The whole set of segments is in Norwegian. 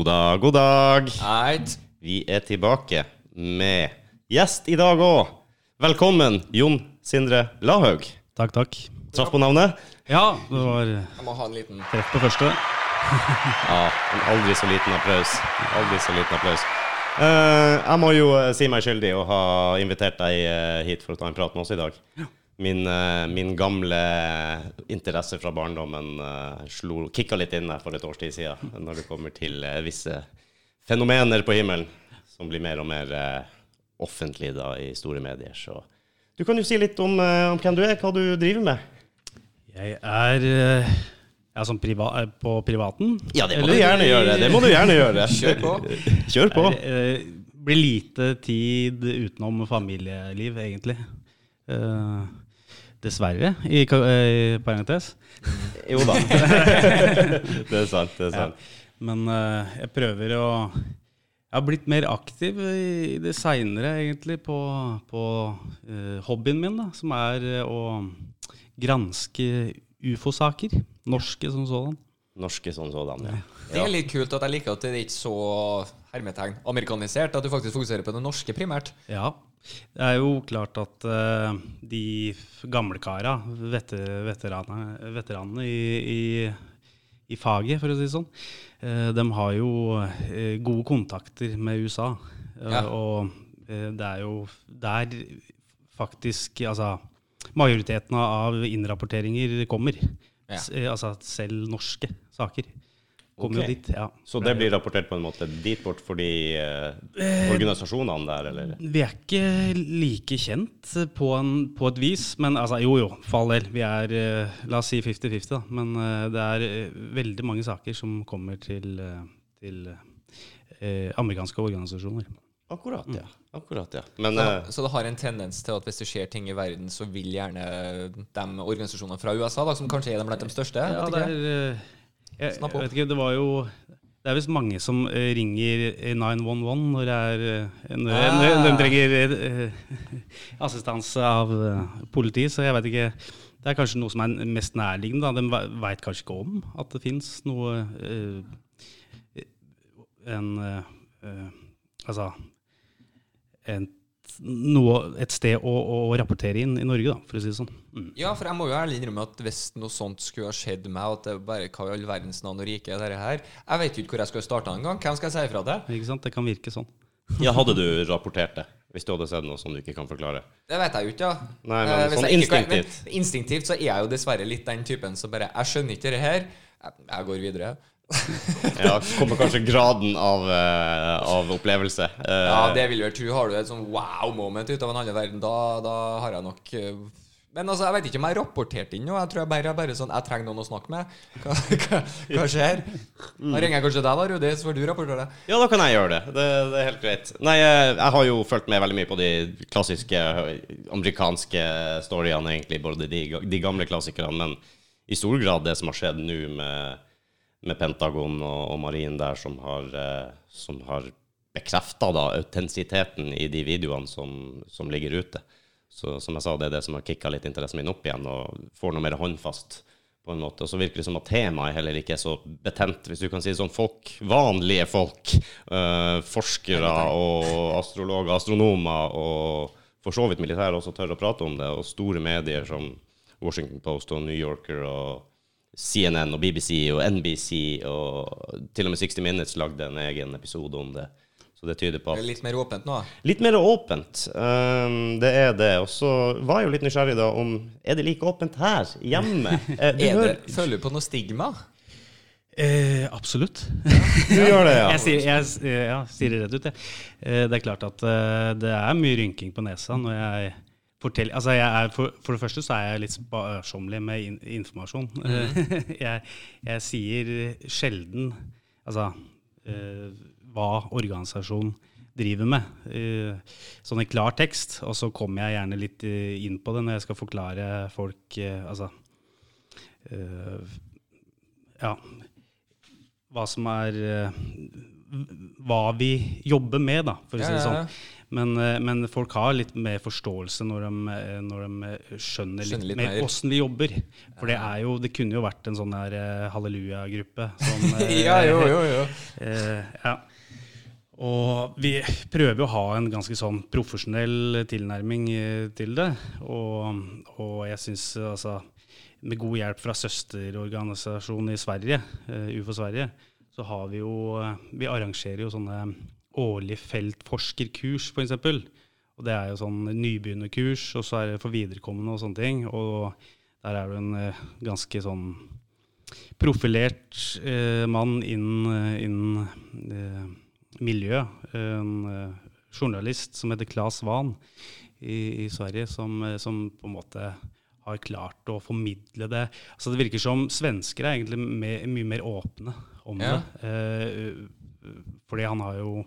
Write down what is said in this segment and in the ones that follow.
God dag, god dag. Eit. Vi er tilbake med gjest i dag òg. Velkommen, Jon Sindre Lahaug. Takk, takk. Traff på navnet? Ja, det var Jeg må ha en liten treff på første. Ja, en aldri så liten applaus. Aldri så liten applaus. Uh, jeg må jo eh, si meg skyldig å ha invitert deg eh, hit for å ta en prat med oss i dag. Min, eh, min gamle interesse fra barndommen uh, kicka litt inn for et års tid siden, når det kommer til eh, visse fenomener på himmelen som blir mer og mer eh, offentlig da, i store medier. Så du kan jo si litt om, eh, om hvem du er, hva du driver med. Jeg er eh, ja, sånn priva eh, på privaten. Ja, det må Eller- du gjerne gjøre. Det må du gjerne gjøre. Kjør på. Kjør på. Eh, blir lite tid utenom familieliv, egentlig. Eh, dessverre, i ka- eh, parentes. Jo da. det er sant. det er Ja. sant. Men uh, jeg prøver å Jeg har blitt mer aktiv i det seinere, egentlig, på, på uh, hobbyen min, da, som er uh, å granske ufo-saker. Norske som sådan. Norske sånn sådan, ja. Det er litt kult at jeg liker at det er ikke så hermetegn amerikanisert. At du faktisk fokuserer på det norske primært. Ja. Det er jo klart at uh, de gamlekara, gamle kara, veteranene, veteranene i, i, i faget, for å si det sånn, uh, de har jo uh, gode kontakter med USA. Eh, Ja. Og eh, det er jo der faktisk Altså majoriteten av innrapporteringer kommer. Ja. Eh, altså selv norske saker kommer okay. jo dit. Ja. Så det blir rapportert på en måte dit bort for de eh, organisasjonene der, eller? Vi er ikke like kjent på, en, på et vis, men altså, jo jo, for all del. Vi er eh, la oss si 50-50, da. Men eh, det er eh, veldig mange saker som kommer til, eh, til eh, amerikanske organisasjoner. Akkurat, ja. Akkurat, ja. Men Så, eh, så det har en tendens til at hvis det skjer ting i verden, så vil gjerne de organisasjonene fra USA, da, som kanskje er blant de største Ja, det er eh, jeg, Snapp jeg vet ikke, det var jo det er visst mange som eh, ringer eh, 911 når, det er, eh, når, Ah. når de trenger eh, assistanse av politiet, politi, så jeg vet ikke Det er kanskje noe som er mest nærliggende. Da. De veit kanskje ikke om at det fins noe eh, En eh, eh, Altså en, noe, et sted å, å rapportere inn i Norge, da, for å si det sånn. Mm. Ja, for jeg må jo ærlig innrømme at hvis noe sånt skulle ha skjedd meg, at det bare hva i all verdens navn og rike er dette her Jeg vet jo ikke hvor jeg skal starte engang. Hvem skal jeg si ifra til? Ikke sant? Det kan virke sånn. ja, hadde du rapportert det? Hvis du hadde sett noe som du ikke kan forklare? Det vet jeg jo ikke, ja. Nei, men Eh, hvis sånn instinktivt. kan- instinktivt. Men, instinktivt så er jeg jo dessverre litt den typen som bare Jeg skjønner ikke det her. Jeg, jeg går videre. Ja, kommer kanskje graden av, uh, av opplevelse. Uh, Ja, det vil jeg tro. Har du et sånn wow-moment ut av en annen verden, da, da har jeg nok uh, Men altså, jeg vet ikke om jeg rapporterte inn noe. Jeg tror jeg bare bare sånn Jeg trenger noen å snakke med. Hva, hva, hva skjer? Da ringer jeg kanskje deg, da, Rudi, så får du rapportere. Ja, da kan jeg gjøre det. det. Det er helt greit. Nei, jeg, har jo fulgt med veldig mye på de klassiske eh, amerikanske storyene, egentlig. Både de, de gamle klassikerne, men i stor grad det som har skjedd nå med, med Pentagon og, og Marinen der, som har, eh, som har bekrefta autentisiteten i de videoene som, som ligger ute. Så som jeg sa, det er det som har kicka litt interessen min opp igjen, og får noe mer håndfast på en måte. Og så virker det som at temaet heller ikke er så betent, hvis du kan si det sånn. Folk, vanlige folk, eh, forskere og astrologer, astronomer og for så vidt militære også tør å prate om det, og store medier som Washington Post og New Yorker og CNN og BBC og NBC og til og med 60 Minutes lagde en egen episode om det. Så det tyder på Det at er litt mer åpent nå. Litt mer åpent. Um, det er det. Og så var jeg jo litt nysgjerrig da om Er det like åpent her hjemme? Eh, du, Er hører, det, føler du på noe stigma? Eh, absolutt. du gjør det, ja. Jeg, sier, jeg ja, sier det rett ut, jeg. Eh, det er klart at eh, det er mye rynking på nesa når jeg forteller Altså, er, for, for det første så er jeg litt sparsommelig med in informasjon. jeg, jeg sier sjelden altså uh, hva organisasjonen driver med. Uh, sånn i klar tekst. Og så kommer jeg gjerne litt eh, inn på det når jeg skal forklare folk uh, Altså Ja hva som er Hva vi jobber med, da, for å si det sånn. Men, eh, men folk har litt mer forståelse når de, eh, når de skjønner litt, litt mer åssen vi jobber. For det er jo Det kunne jo vært en sånn eh, halleluja-gruppe eh, Ja, jo, jo, jo. Eh, ja. Og vi prøver å ha en ganske sånn profesjonell tilnærming eh, til det. Og, og jeg syns altså Med god hjelp fra søsterorganisasjonen i Sverige, eh, UFO Sverige, så har vi jo eh, Vi arrangerer jo sånne årlige feltforskerkurs, f.eks. Og det er jo sånn nybegynnerkurs, og så er det for viderekommende og sånne ting. Og der er du en eh, ganske sånn profilert eh, mann innen inn, eh, miljø. En eh, journalist som heter Claes Wahn i, i Sverige, som, eh, som på en måte har klart å formidle det. Altså Det virker som svensker er egentlig me- mye mer åpne om Ja. det. Eh, fordi han har jo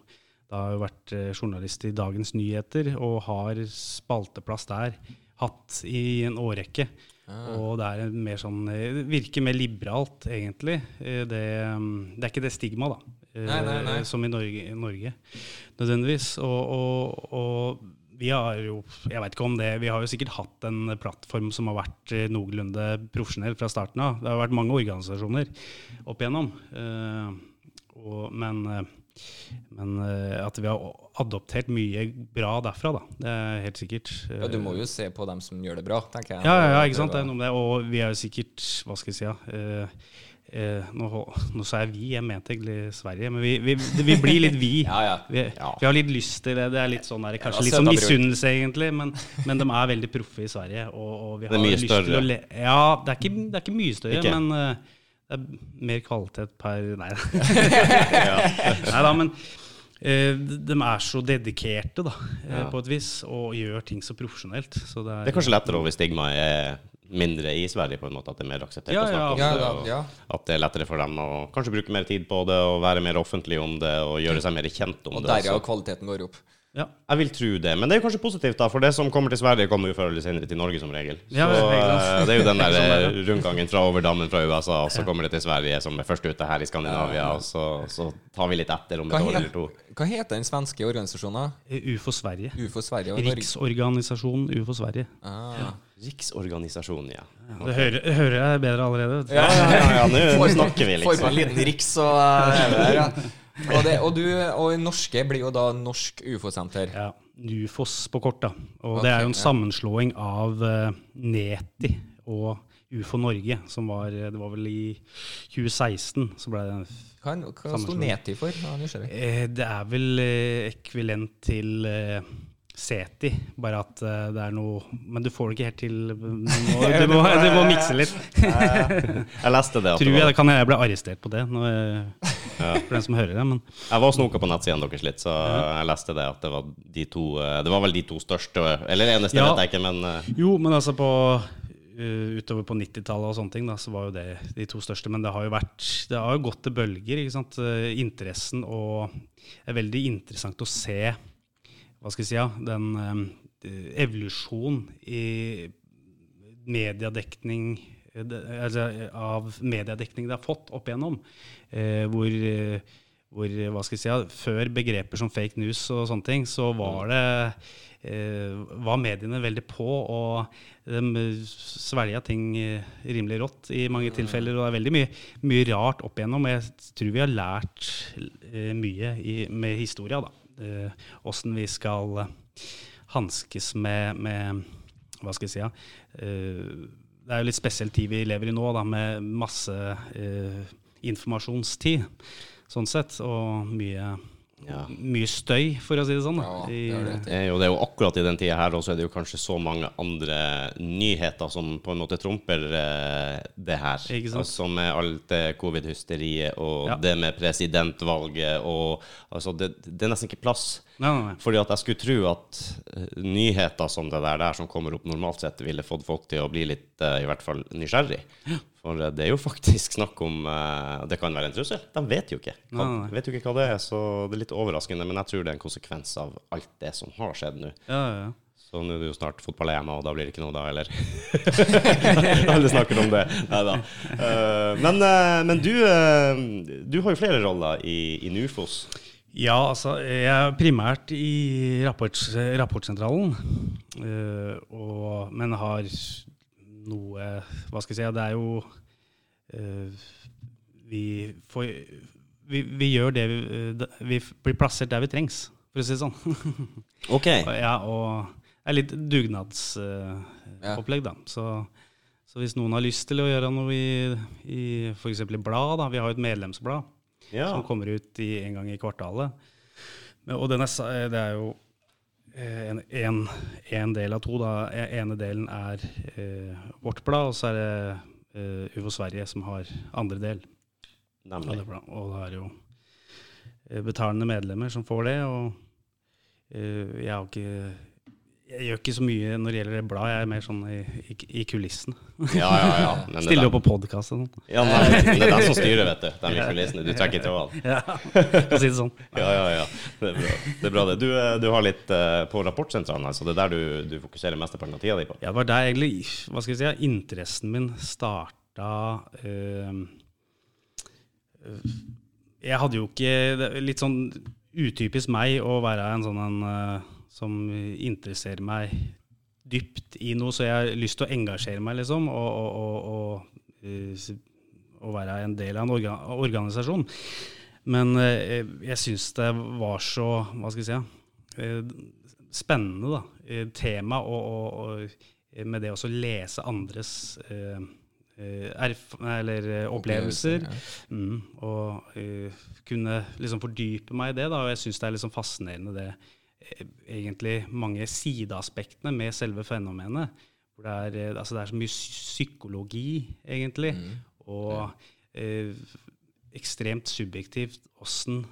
da har jo vært eh, journalist i Dagens Nyheter og har spalteplass der hatt i en årrekke. Ah. Og det er mer sånn, eh, virker mer liberalt, egentlig. Eh, Det, mm, det er ikke det stigma, da. Nei, nei, nei. Som i Norge, Norge nødvendigvis. Og, og, og vi har jo Jeg vet ikke om det Vi har jo sikkert hatt en plattform som har vært eh, noenlunde profesjonell fra starten av. Det har vært mange organisasjoner opp igjennom. eh, og, men eh, men at vi har adoptert mye bra derfra, da. Det er helt sikkert. Ja, du må jo se på dem som gjør det bra, tenker jeg. Ja, ja, ja, ikke sant. Det er noe med det. Og vi er jo sikkert Hva skal jeg si, ja. Eh, nå, nå sa jeg vi, jeg mente egentlig Sverige. Men vi, vi, vi blir litt vi. Ja, ja. Vi, vi har litt lyst til det. Det er litt sånn der, kanskje litt sånn misunnelse, egentlig. Men, men de er veldig proffe i Sverige. Og, og vi Det er har mye lyst til større. Ja, det er ikke, det er ikke mye større, Ikke? men uh, det er mer kvalitet per Nei Nei da, men uh, de er så dedikerte, da, Ja. på et vis, og gjør ting så profesjonelt. Så det er, Det er kanskje lettere hvis stigmaet er mindre i Sverige, på en måte, at det er mer akseptert Ja, å snakke om Ja, det. og ja. At det er lettere for dem å kanskje bruke mer tid på det og være mer offentlig om det og gjøre seg mer kjent om Og det. derav også. kvaliteten går opp. ja. Jeg vil tro det, men det er jo kanskje positivt, da, for det som kommer til Sverige, kommer jo før eller senere til Norge, som regel. Så ja, det, eh, det er jo den der Sånn eh, rundgangen fra over dammen fra USA, og så kommer det til Sverige, som er først ute her i Skandinavia, og så, så tar vi litt etter om et år eller to. hva heter den svenske organisasjonen? UFO Sverige. UFO Sverige og Riksorganisasjonen UFO Sverige. Ah. Riksorganisasjonen, ja. Det hører, hører jeg bedre allerede. Ja, ja, ja, ja, nå nå snakker vi, Får på en liksom. liten riks og eh, er der, ja. Og, det, og, du, og norske blir jo da Norsk ufo-senter. Ja, NUFOS på kort, da. Og det er jo en ja. sammenslåing av uh, NETI og UFO Norge, som var Det var vel i 2016 så ble det Hva, hva sto Neti for? Ja, eh, Det er vel uh, ekvilent til eh, SETI, bare at eh, det er noe Men du får det ikke helt til Du må, du må, du må mikse litt. Jeg leste det. Tror jeg det kan jeg bli arrestert på det, jeg, for den som hører det. Men jeg var og snoka på nettsidene deres litt, så jeg leste det at det var de to eh, Det var vel de to største, eller eneste, Ja. vet jeg ikke, men eh, Jo, men altså på utover på 90-tallet og sånne ting, da, så var jo det de to største. Men det har jo vært Det har jo gått til bølger, ikke sant. Interessen og Det er veldig interessant å se Hva skal jeg si, ja, den eh, evolusjon i mediedekning eh, det, altså, av mediedekning det har fått opp igjennom. Eh, hvor, hvor hva skal jeg si, ja, Før begreper som fake news og sånne ting, så var det eh, var mediene veldig på, og de svelga ting eh, rimelig rått i mange tilfeller. Og det er veldig mye, mye rart opp igjennom. og Jeg tror vi har lært eh, mye i, med historia, da. Åssen vi skal eh, hanskes med, med Hva skal jeg si? Ja? Eh, det er jo litt spesiell tid vi lever i nå, da, med masse eh, informasjonstid, sånn sett, og mye, Ja. mye støy, for å si det sånn. Da, Ja, det er det. det er jo, det er jo akkurat i den tida her og så er det jo kanskje så mange andre nyheter som på en måte trumper eh, det her. Ikke sant? Altså med alt det covid-hysteriet og Ja. det med presidentvalget og altså det, det er nesten ikke plass. Nei, nei, nei. Fordi at jeg skulle tro at eh, nyheter som det der, der som kommer opp normalt sett, ville fått folk til å bli litt, eh, i hvert fall, nysgjerrig. For eh, det er jo faktisk snakk om uh, Det kan være en trussel. De vet jo ikke. Hva, nei, nei. Vet jo ikke hva det er, så det er litt overraskende. Men jeg tror det er en konsekvens av alt det som har skjedd nå. Ja, ja, ja. Så nå er det jo snart fotball-EM, og da blir det ikke noe da, eller? Alle snakker om det. Nei da. Uh, men uh, men du, du har jo flere roller i, i NUFOS. Ja, altså jeg er primært i rapport, Rapportsentralen. og, men har noe Hva skal jeg si? Det er jo uh, Vi får vi, vi gjør det vi, eh, vi blir plassert der vi trengs, for å si det sånn. OK. ja, og det er litt dugnadsopplegg, da. Så, så hvis noen har lyst til å gjøre noe i, i f.eks. i blad, da, vi har jo et medlemsblad Ja. som kommer ut i, en gang i kvartalet. Men, og den er, det er jo eh, en, en, en del av to. Da. E- ene delen er eh, vårt blad, og så er det eh, Uvo Sverige som har andre del Nemlig. Og det er jo eh, betalende medlemmer som får det. Og eh, jeg har ikke jeg gjør ikke så mye når det gjelder blad, jeg er mer sånn i, i, i kulissene. Ja, ja, ja. Men er Stiller opp på podkast og sånn. Ja, nei, det er dem som styrer, vet du. De i kulissene. Du trekker i trådene. Ja, å si det sånn. Ja, ja, ja. Det er bra. Det, er bra det. Du, eh, du har litt eh, på rapportsentralen, altså. Det er der du, du fokuserer mesteparten av tida di på? Ja, det var der egentlig hva skal jeg si, interessen min starta Øh, Jeg hadde jo ikke Litt sånn utypisk meg å være en sånn en eh, som interesserer meg dypt i noe, så jeg har lyst til å engasjere meg, liksom, og, og, og, og, eh, være en del av en orga organisasjon. Men eh, jeg syns det var så Hva skal jeg si? eh, spennende, da. Tema og, med det å lese andres erf eller opplevelser. Mm, og kunne liksom fordype meg i det. Da, og jeg syns det er liksom fascinerende det egentlig mange sideaspektene med selve fenomenet. Hvor det er, eh, altså det er så mye psykologi, egentlig. Og eh, ekstremt subjektivt åssen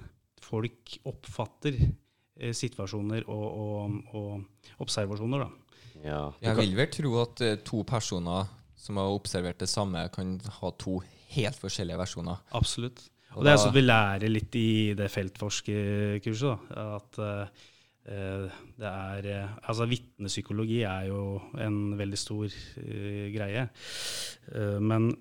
folk oppfatter eh, situasjoner og, og, og observasjoner. Da. Ja. Jeg vil vel tro at eh, to personer som har observert det samme, kan ha to helt forskjellige versjoner. Absolutt. Og Og det er sånn vi lærer litt i det feltforskerkurset, da, at eh, det er eh, Altså vitnepsykologi er jo en veldig stor eh, greie. Eh, men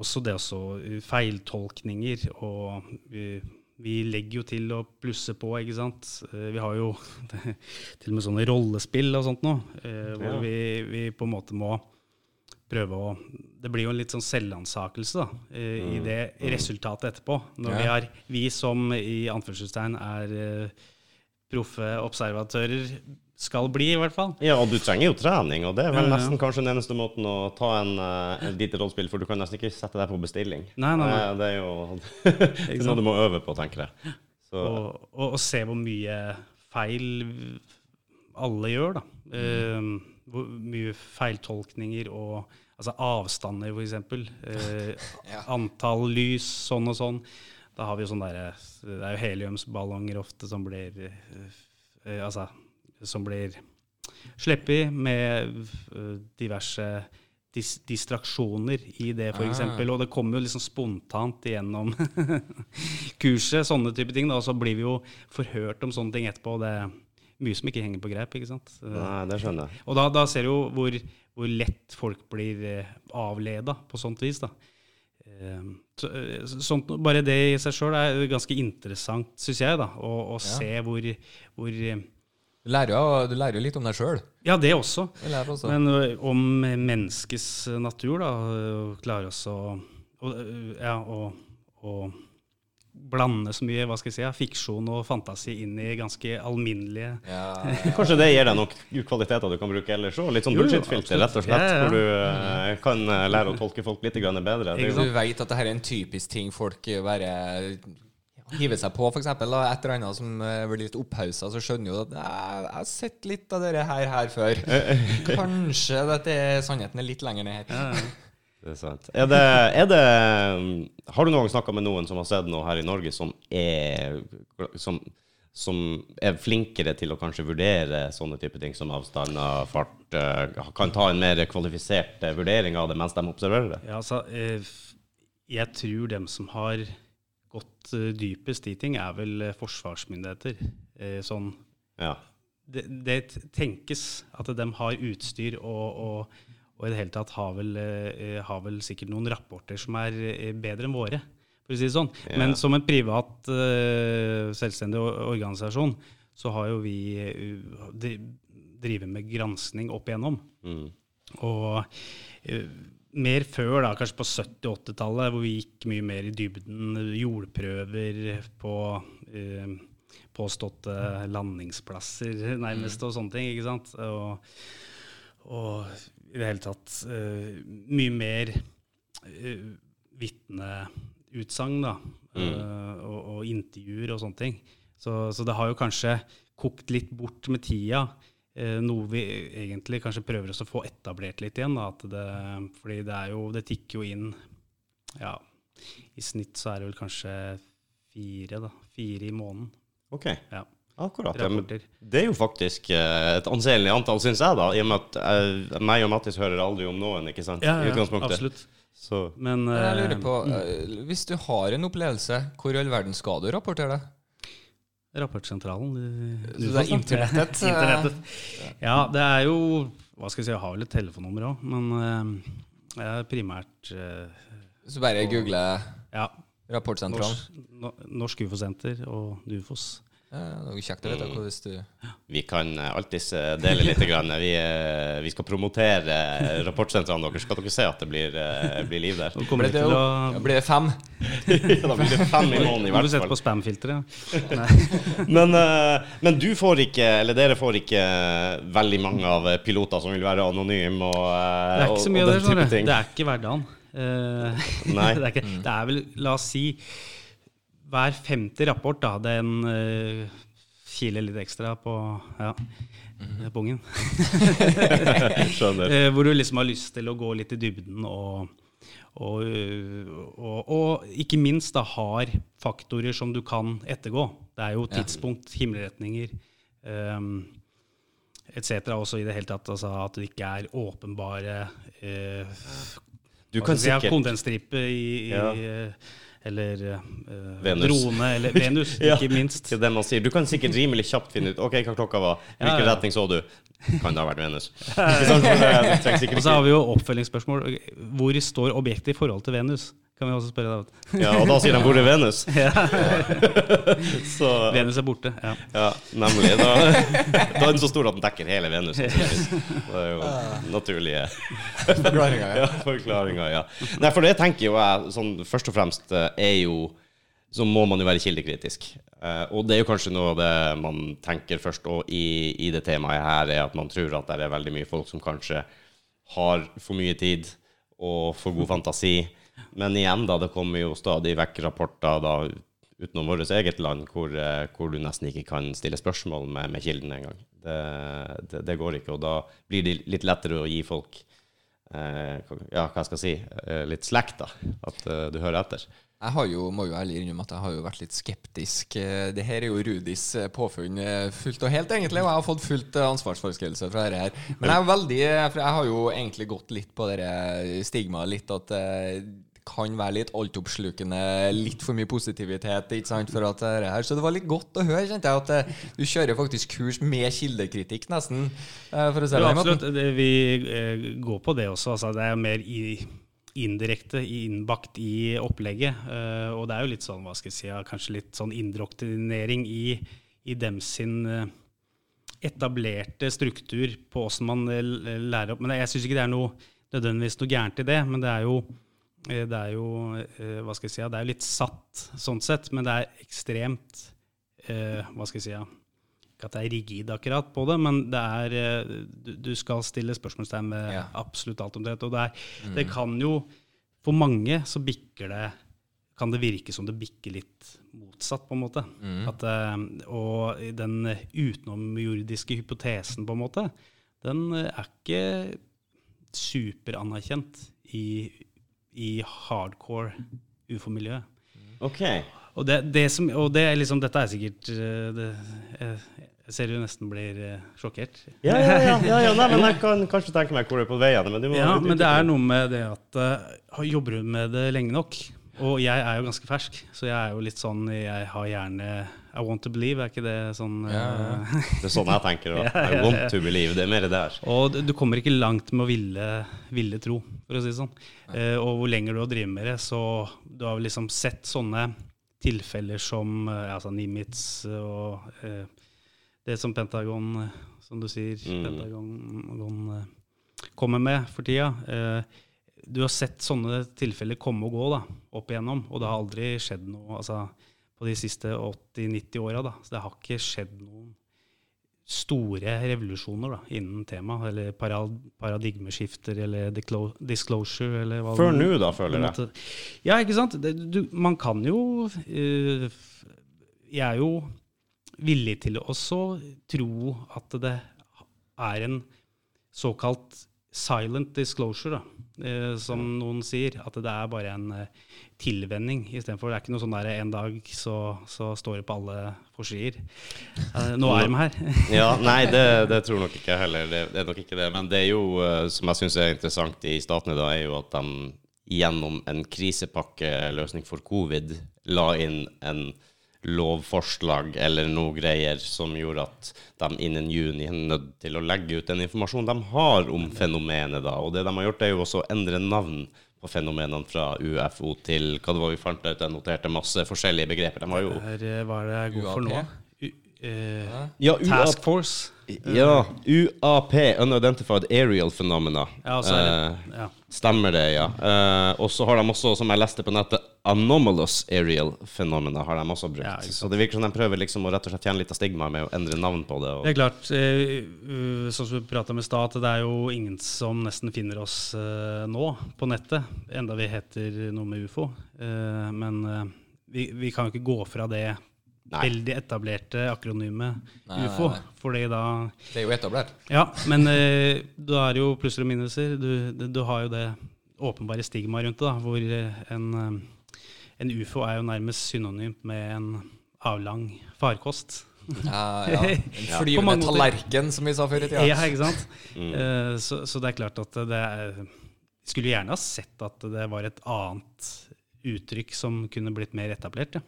også det også eh, feiltolkninger og vi, vi legger jo til å plusse på, ikke sant. Eh, Vi har jo til og med sånne rollespill og sånt nå, eh, hvor Ja. vi, vi på en måte må prøve å Det blir jo en litt sånn selvansakelse da, eh, i det resultatet etterpå. Når Ja. vi har Vi som i anførselstegn er eh, proffe observatører, skal bli, i hvert fall. Ja, og du trenger jo trening, og det er vel Ja, ja. nesten kanskje den eneste måten å ta en, eh, et lite rollespill, for du kan nesten ikke sette deg på bestilling. Nei, nei, nei. Eh, Det er jo det er noe du må øve på, tenker jeg. Så, Og, og, og se hvor mye feil alle gjør, da. Eh, hvor mye feiltolkninger og altså avstander, f.eks. Uh, Ja. Antall lys, sånn og sånn. Da har vi jo sånn derre Det er jo heliumsballonger ofte som blir eh, Altså som blir sluppet med eh, diverse dis distraksjoner i det, f.eks. Ah. Og det kommer jo liksom spontant igjennom kurset, sånne type ting. Da, og så blir vi jo forhørt om sånne ting etterpå. og Det er mye som ikke henger på greip. ikke sant? nei, det skjønner jeg. Og da, da ser du jo hvor, hvor lett folk blir eh, avleda på sånt vis. da. Eh, så, eh, sånt, bare det i seg sjøl er ganske interessant, syns jeg, da, å, å Ja. se hvor, hvor eh, Du lærer jo, du lærer jo litt om deg sjøl. Ja, det også. Men Men om menneskets natur, da, klare oss å ja, å, å blande så mye hva skal jeg si, fiksjon og fantasi inn i ganske alminnelige ja, Kanskje det gir deg noen kvaliteter du kan bruke ellers òg? Litt sånn bullshit-filter, rett og slett. Ja, ja. hvor du eh, kan eh, lære å tolke folk litt grann bedre. Du veit at dette er en typisk ting folk bare hiver seg på, f.eks. Et eller annet som eh, blir litt opphausa, så skjønner jo at jeg har sett litt av dette her, her før. Kanskje dette er sannheten er litt lenger ned her. Det er sant. Er det, er det Har du noen gang snakka med noen som har sett noe her i Norge som er som, som er flinkere til å kanskje vurdere sånne type ting som avstander, fart, eh, kan ta en mer kvalifisert eh, vurdering av det mens de observerer det? Ja, altså, eh, jeg tror dem som har gått dypest i ting, er vel forsvarsmyndigheter. Sånn Ja. det, det tenkes at de har utstyr og, og, og i det hele tatt har vel, eh, har vel sikkert noen rapporter som er eh, bedre enn våre for å si det sånn. Ja. Men som en privat, eh, selvstendig organisasjon, så har jo vi de, drivet med granskning opp igjennom. Mm. Og mer før, da, kanskje på 70-80-tallet, hvor vi gikk mye mer i dybden. Jordprøver på eh, påståtte landingsplasser, nærmest, og sånne ting. ikke sant? Og, og i det hele tatt eh, mye mer uh, vitneutsagn, da. eh, og, og intervjuer og sånne ting. Så, så det har jo kanskje kokt litt bort med tida. Noe vi egentlig kanskje prøver oss å få etablert litt igjen. Da, det, fordi det er jo Det tikker jo inn Ja, i snitt så er det vel kanskje fire, da. Fire i måneden. OK. Ja. Akkurat. Ja, men det er jo faktisk eh, et anselig antall, syns jeg, da. I og med at eh, meg og Mattis hører aldri om noen, ikke sant? Ja, I ja, absolutt. Så Men, Men jeg lurer eh, på, eh, hvis du har en opplevelse, hvor i all verden skal du rapportere det? Rapportsentralen du- Så det er internettet, internettet. Ja, det er jo Hva skal jeg si, jeg har vel et telefonnummer òg, men jeg er primært Så bare google ja, Rapportsentralen. Norsk, no, Norsk ufo-senter og Dufos. Ja, det er kjekt å vite hva hvis du vi kan eh, alltids eh, dele litt. Grann. Vi, eh, vi skal promotere rapportsentrene deres. Skal dere se at det blir, eh, blir liv der? Nå kommer Blir det å ja, blir det fem? da blir det fem i måneden i hvert fall. du hvert sette på spam-filteret. Men, eh, men du får ikke, eller dere får ikke eh, veldig mange av eh, piloter som vil være anonyme og, eh, Det er ikke så mye og av det. den type ting. Det er ikke hverdagen. Uh, Nei. det, er ikke, det er vel, la oss si, hver femte rapport, da, den uh, kiler litt ekstra på ja, pungen. Skjønner. Eh, hvor du liksom har lyst til å gå litt i dybden og, og, og, og ikke minst da har faktorer som du kan ettergå. Det er jo tidspunkt, himmelretninger um, etc. Også i det hele tatt altså at det ikke er åpenbare uh, Du kan sikkert Kondensstripe i, i Ja. Eller Venus. drone, eller Venus, Ja, ikke minst. Det er det man sier. Du kan sikkert rimelig kjapt finne ut Ok, hva klokka var. Hvilken Ja, retning så du? Kan det ha vært Venus? Og så har vi jo oppfølgingsspørsmål. Hvor står objektet i forhold til Venus? Kan vi også spørre deg. Ja, og da sier de 'hvor er Venus'? Så Venus er borte. Ja. Ja, nemlig. Da, da er den så stor at den dekker hele Venus. Det er jo naturlige Forklaringa, ja, forklaringer, ja. Nei, for det tenker jo jeg sånn først og fremst eh, er jo Så må man jo være kildekritisk. Eh, og det er jo kanskje noe av det man tenker først og i, i det temaet her, er at man tror at det er veldig mye folk som kanskje har for mye tid og for god fantasi. Men igjen, da, det kommer jo stadig vekk rapporter da utenom vårt eget land hvor, eh, hvor du nesten ikke kan stille spørsmål med, med kilden engang. Det, det, det går ikke, og da blir det litt lettere å gi folk eh, ja, hva skal jeg si, eh, litt slack, da. At eh, du hører etter. Jeg har jo, må jo ærlig innrømme at jeg har jo vært litt skeptisk. Eh, Det her er jo Rudis eh, påfunn eh, fullt og helt, egentlig, og jeg har fått fullt ansvarsforskrivelse fra dette her. Men jeg er veldig For jeg har jo egentlig gått litt på det stigmaet litt at det kan være litt altoppslukende, litt for mye positivitet ikke sant, for at det her. Så det var litt godt å høre, kjente jeg, at du kjører faktisk kurs med kildekritikk, nesten. For å si det absolutt. Vi går på det også. Altså, det er mer i, indirekte innbakt i opplegget. eh, og det er jo litt sånn, hva skal jeg si, kanskje litt sånn indoktrinering i, i dem sin eh, etablerte struktur på åssen man eh, lærer opp. Men jeg syns ikke det er noe nødvendigvis noe gærent i det. Men det er jo, det er jo hva skal jeg si, det er jo litt satt sånn sett, men det er ekstremt Hva skal jeg si, ikke at det er rigid akkurat på det, men det er eh, Du, du skal stille spørsmålstegn med Ja. absolutt alt om det. Og det, er, det kan jo For mange så bikker det kan det virke som det bikker litt motsatt, på en måte. At, eh, og den utenomjordiske hypotesen, på en måte, den er ikke superanerkjent i, i hardcore ufo-miljøet. Okay. Og, det, det som, og det er liksom, dette er sikkert eh, det, Jeg ser du nesten blir eh, sjokkert. Ja, ja, ja. ja, ja. Nei, men jeg kan kanskje tenke meg hvor du er på vei hen. Men, du må, Ja, men det er noe med det at uh, Jobber du med det lenge nok, Og jeg er jo ganske fersk, så jeg er jo litt sånn Jeg har gjerne I want to believe, er ikke det sånn uh, ja. Det er sånn jeg tenker òg. I want to believe. Det er mer det der. Og du- kommer ikke langt med å ville, ville tro, for å si det sånn. Uh, og hvor lenger du har drevet med det, så du har liksom sett sånne tilfeller som uh, altså Nimitz og eh, det som Pentagon, eh, som du sier, Mm. Pentagon eh, kommer med for tida. Eh, du har sett sånne tilfeller komme og gå da, opp igjennom, og det har aldri skjedd noe altså, på de siste 80-90 åra. Så det har ikke skjedd noen store revolusjoner da, innen temaet, eller para paradigmeskifter, eller disclosure, eller hva Før nå, da, føler jeg. Ja, ikke sant? Det, du, man kan jo uh, Jeg er jo villig til å også tro at det er en såkalt silent disclosure, da, eh, som noen sier. At det er bare en eh, tilvenning istedenfor. Det er ikke noe sånn der en dag så, så står det på alle forsider. Eh, nå er de her. Ja, nei, det, det tror nok ikke jeg heller. Det, det er nok ikke det. Men det er jo, eh, som jeg syns er interessant i statene, da, er jo at de gjennom en krisepakkeløsning for covid la inn en lovforslag eller noe greier som gjorde at de innen juni er nødt til å legge ut den informasjonen de har om fenomenet. da. Og det de har gjort, er jo også å endre navn på fenomenene fra UFO til hva det var vi fant ut. Jeg noterte masse forskjellige begreper. De var jo Der var det god for nå? UAP? U, eh, Ja. Task Force. Ja, UAP, Unidentified Aerial Phenomena. Ja, så det, Eh, ja. Stemmer det, ja. Uh, og så har de også, som jeg leste på nettet, Anomalous Aerial Phenomena har de også brukt. Ja, så det virker som de prøver liksom å rett og slett fjerne litt av stigmaet med å endre navn på det. Det er klart, uh, sånn som vi prata med stad, det er jo ingen som nesten finner oss uh, nå på nettet, enda vi heter noe med ufo. Men vi, vi kan jo ikke gå fra det Nei. veldig etablerte akronymet Nei, ufo, nei, nei. fordi da Det er jo etablert. Ja, men eh, du er jo plusser og minuser. Du, du, du har jo det åpenbare stigmaet rundt det, da, hvor eh, en, eh, en ufo er jo nærmest synonymt med en avlang farkost. Ja, ja. En flyvende tallerken, som vi sa før i tida. Ja, ikke sant? Mm. Eh, så, så det er klart at det er Skulle gjerne ha sett at det var et annet uttrykk som kunne blitt mer etablert. Ja.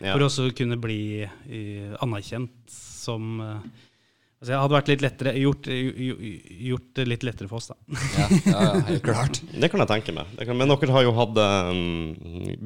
Ja. For også kunne bli eh, anerkjent som eh, altså hadde vært litt lettere gjort, gjort det litt lettere for oss, da. Ja, ja, helt klart. Det kan jeg tenke meg. Kan, men dere har jo hatt um,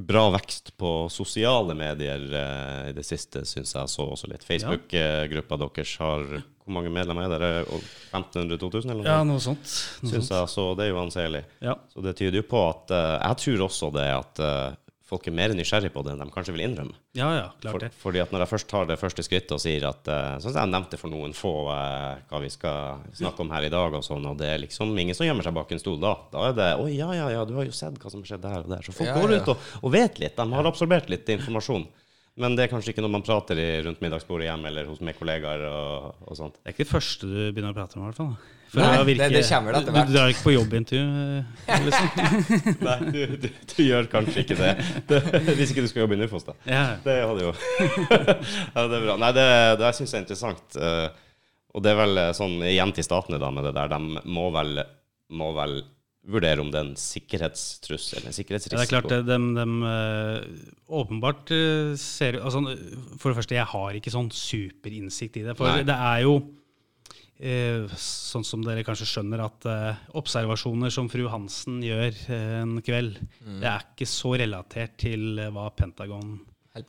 bra vekst på sosiale medier uh, i det siste, syns jeg. Så også litt. Facebook-gruppa deres har Hvor mange medlemmer er dere? 1500-2000, eller noe? Ja, noe sånt. Noe Syns jeg, så det er jo anselig. Ja. Så det tyder jo på at uh, Jeg tror også det at eh, folk er mer nysgjerrig på det enn de kanskje vil innrømme. ja, ja, klart For, det. fordi at når jeg først tar det første skrittet og sier at uh, Sånn som jeg nevnte for noen få uh, hva vi skal snakke om her i dag, og sånn, og det er liksom ingen som gjemmer seg bak en stol da. Da er det Å ja, ja, ja, du har jo sett hva som har skjedd der og der. Så folk Ja, går rundt og, og vet litt. De har absorbert litt informasjon. Men det er kanskje ikke noe man prater i, rundt middagsbordet hjemme eller hos med kollegaer og, og sånt. Det er ikke det første du begynner å prate om, i hvert fall. Nei, å virke- det- det kommer det etter du, hvert. du drar ikke på jobbintervju, liksom? Nei, du, du, du gjør kanskje ikke det. det hvis ikke du skal jobbe i Nufos, da. Ja. Det hadde jo Ja, det er bra. Nei, det, det syns jeg er interessant. eh, og det er vel eh, sånn igjen til statene da med det der. De må vel, må vel vurdere om det er en sikkerhetstrussel, eller en Ja, sikkerhetsrisiko. det er klart, det, de, de eh, åpenbart eh, ser altså, For det første, jeg har ikke sånn superinnsikt i det. For Nei. det er jo eh, sånn som dere kanskje skjønner, at eh, observasjoner som fru Hansen gjør eh, en kveld, det er ikke så relatert til eh, hva Pentagon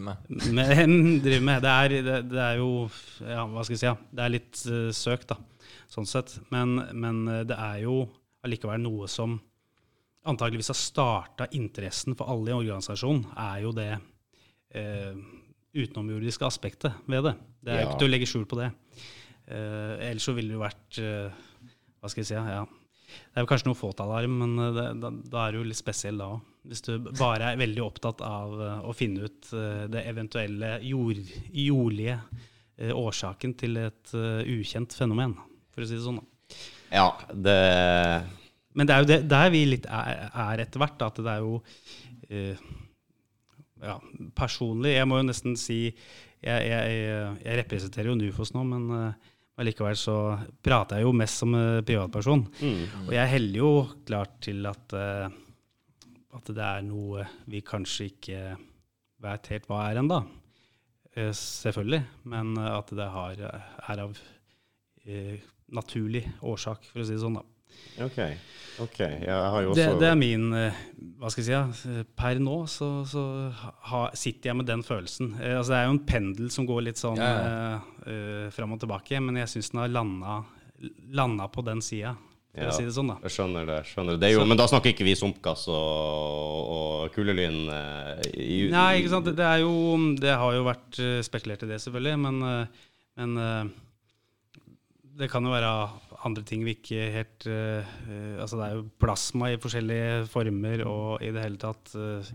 med. men, driver med. Det er, det, det er jo ja, hva skal jeg si, ja, det er litt eh, søkt, da, sånn sett. Men, men eh, det er jo allikevel noe som antageligvis har starta interessen for alle i organisasjonen, er jo det eh, utenomjordiske aspektet ved det. Det er jo Ja. ikke til å legge skjul på det. Eh, ellers så ville det jo vært eh, Hva skal jeg si? Ja. Det er jo kanskje noe fåtalarm, men eh, det, da, da er du jo litt spesiell da òg. Hvis du bare er veldig opptatt av eh, å finne ut eh, det eventuelle jord, jordlige årsaken til et ukjent fenomen, for å si det sånn. da. Ja, det Men det er jo det, der vi litt er, er etter hvert. At det er jo eh, ja, Personlig Jeg må jo nesten si Jeg, jeg, jeg representerer jo Nufos nå, men eh, allikevel så prater jeg jo mest som eh, privatperson. mm. Og jeg heller jo klart til at eh, at det er noe vi kanskje ikke vet helt hva er ennå. Selvfølgelig. Men at det har, er av naturlig årsak, for å si det sånn. da. OK. ok. Jeg har jo også Det, det er min eh, Hva skal jeg si? ja, Per nå så, så ha, sitter jeg med den følelsen. Eh, altså Det er jo en pendel som går litt sånn Ja, ja. eh, fram og tilbake, men jeg syns den har landa, landa på den sida, for Ja. å si det sånn. da. Jeg skjønner det. skjønner det. det er jo, men da snakker ikke vi sumpgass og, og kulelyn. eh, Nei, ikke sant. Det, det er jo Det har jo vært eh, spekulert i det, selvfølgelig, men, eh, men eh, det kan jo være andre ting vi ikke helt eh, Altså det er jo plasma i forskjellige former og i det hele tatt eh,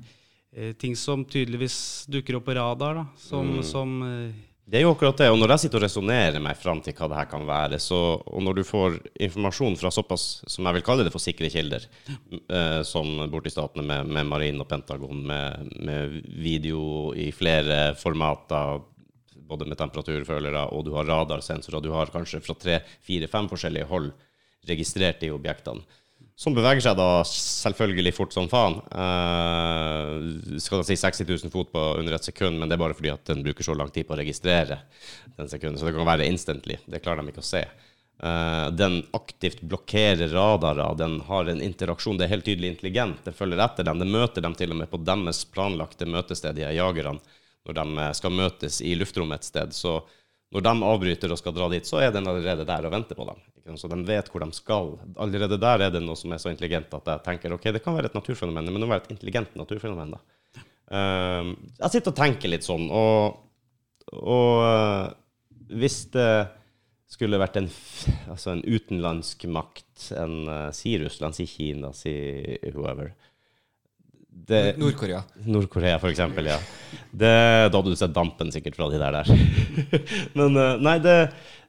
ting som tydeligvis dukker opp på radar, da. Som, som uh, Det er jo akkurat det. Og når jeg sitter og resonnerer meg fram til hva det her kan være, så, og når du får informasjon fra såpass, som jeg vil kalle det for sikre kilder, eh, som borti statene med, med Marine og Pentagon, med, med video i flere formater, både med temperaturfølere, og du har radarsensorer, du har kanskje fra tre, fire, fem forskjellige hold registrert de objektene. Som beveger seg da selvfølgelig fort som faen. Eh, skal da si 60 000 fot på under et sekund, men det er bare fordi at den bruker så lang tid på å registrere den sekunden. Så det kan være instantly. Det klarer de ikke å se. Eh, den aktivt blokkerer radarer, den har en interaksjon. Det er helt tydelig intelligent. Det følger etter dem. Det møter dem til og med på deres planlagte møtested, de jagerne, når de eh, skal møtes i luftrommet et sted. Så når de avbryter og skal dra dit, så er den allerede der og venter på dem. Så de vet hvor de skal. Allerede der er det noe som er så intelligent at jeg tenker ok, det kan være et naturfenomen, men det må være et intelligent naturfenomen. da. Eh, jeg sitter og tenker litt sånn, og, og eh, hvis det skulle vært en, altså en utenlandsk makt, en uh, si Russland, si Kina, si whoever Nord-Korea. Nord-Korea, for eksempel, ja. Det, da hadde du sett dampen sikkert fra de der der. Men eh, nei, det,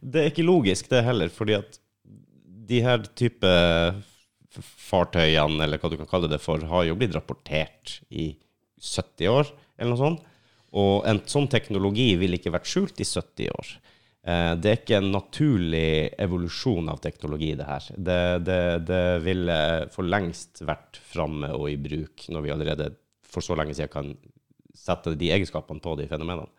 det er ikke logisk det heller, fordi at de her type fartøyene, eller hva du kan kalle det for, har jo blitt rapportert i 70 år, eller noe sånt. Og en sånn teknologi ville ikke vært skjult i 70 år. Eh, Det er ikke en naturlig evolusjon av teknologi, det her. Det, det, det ville for lengst vært framme og i bruk når vi allerede for så lenge siden kan sette de egenskapene på de fenomenene.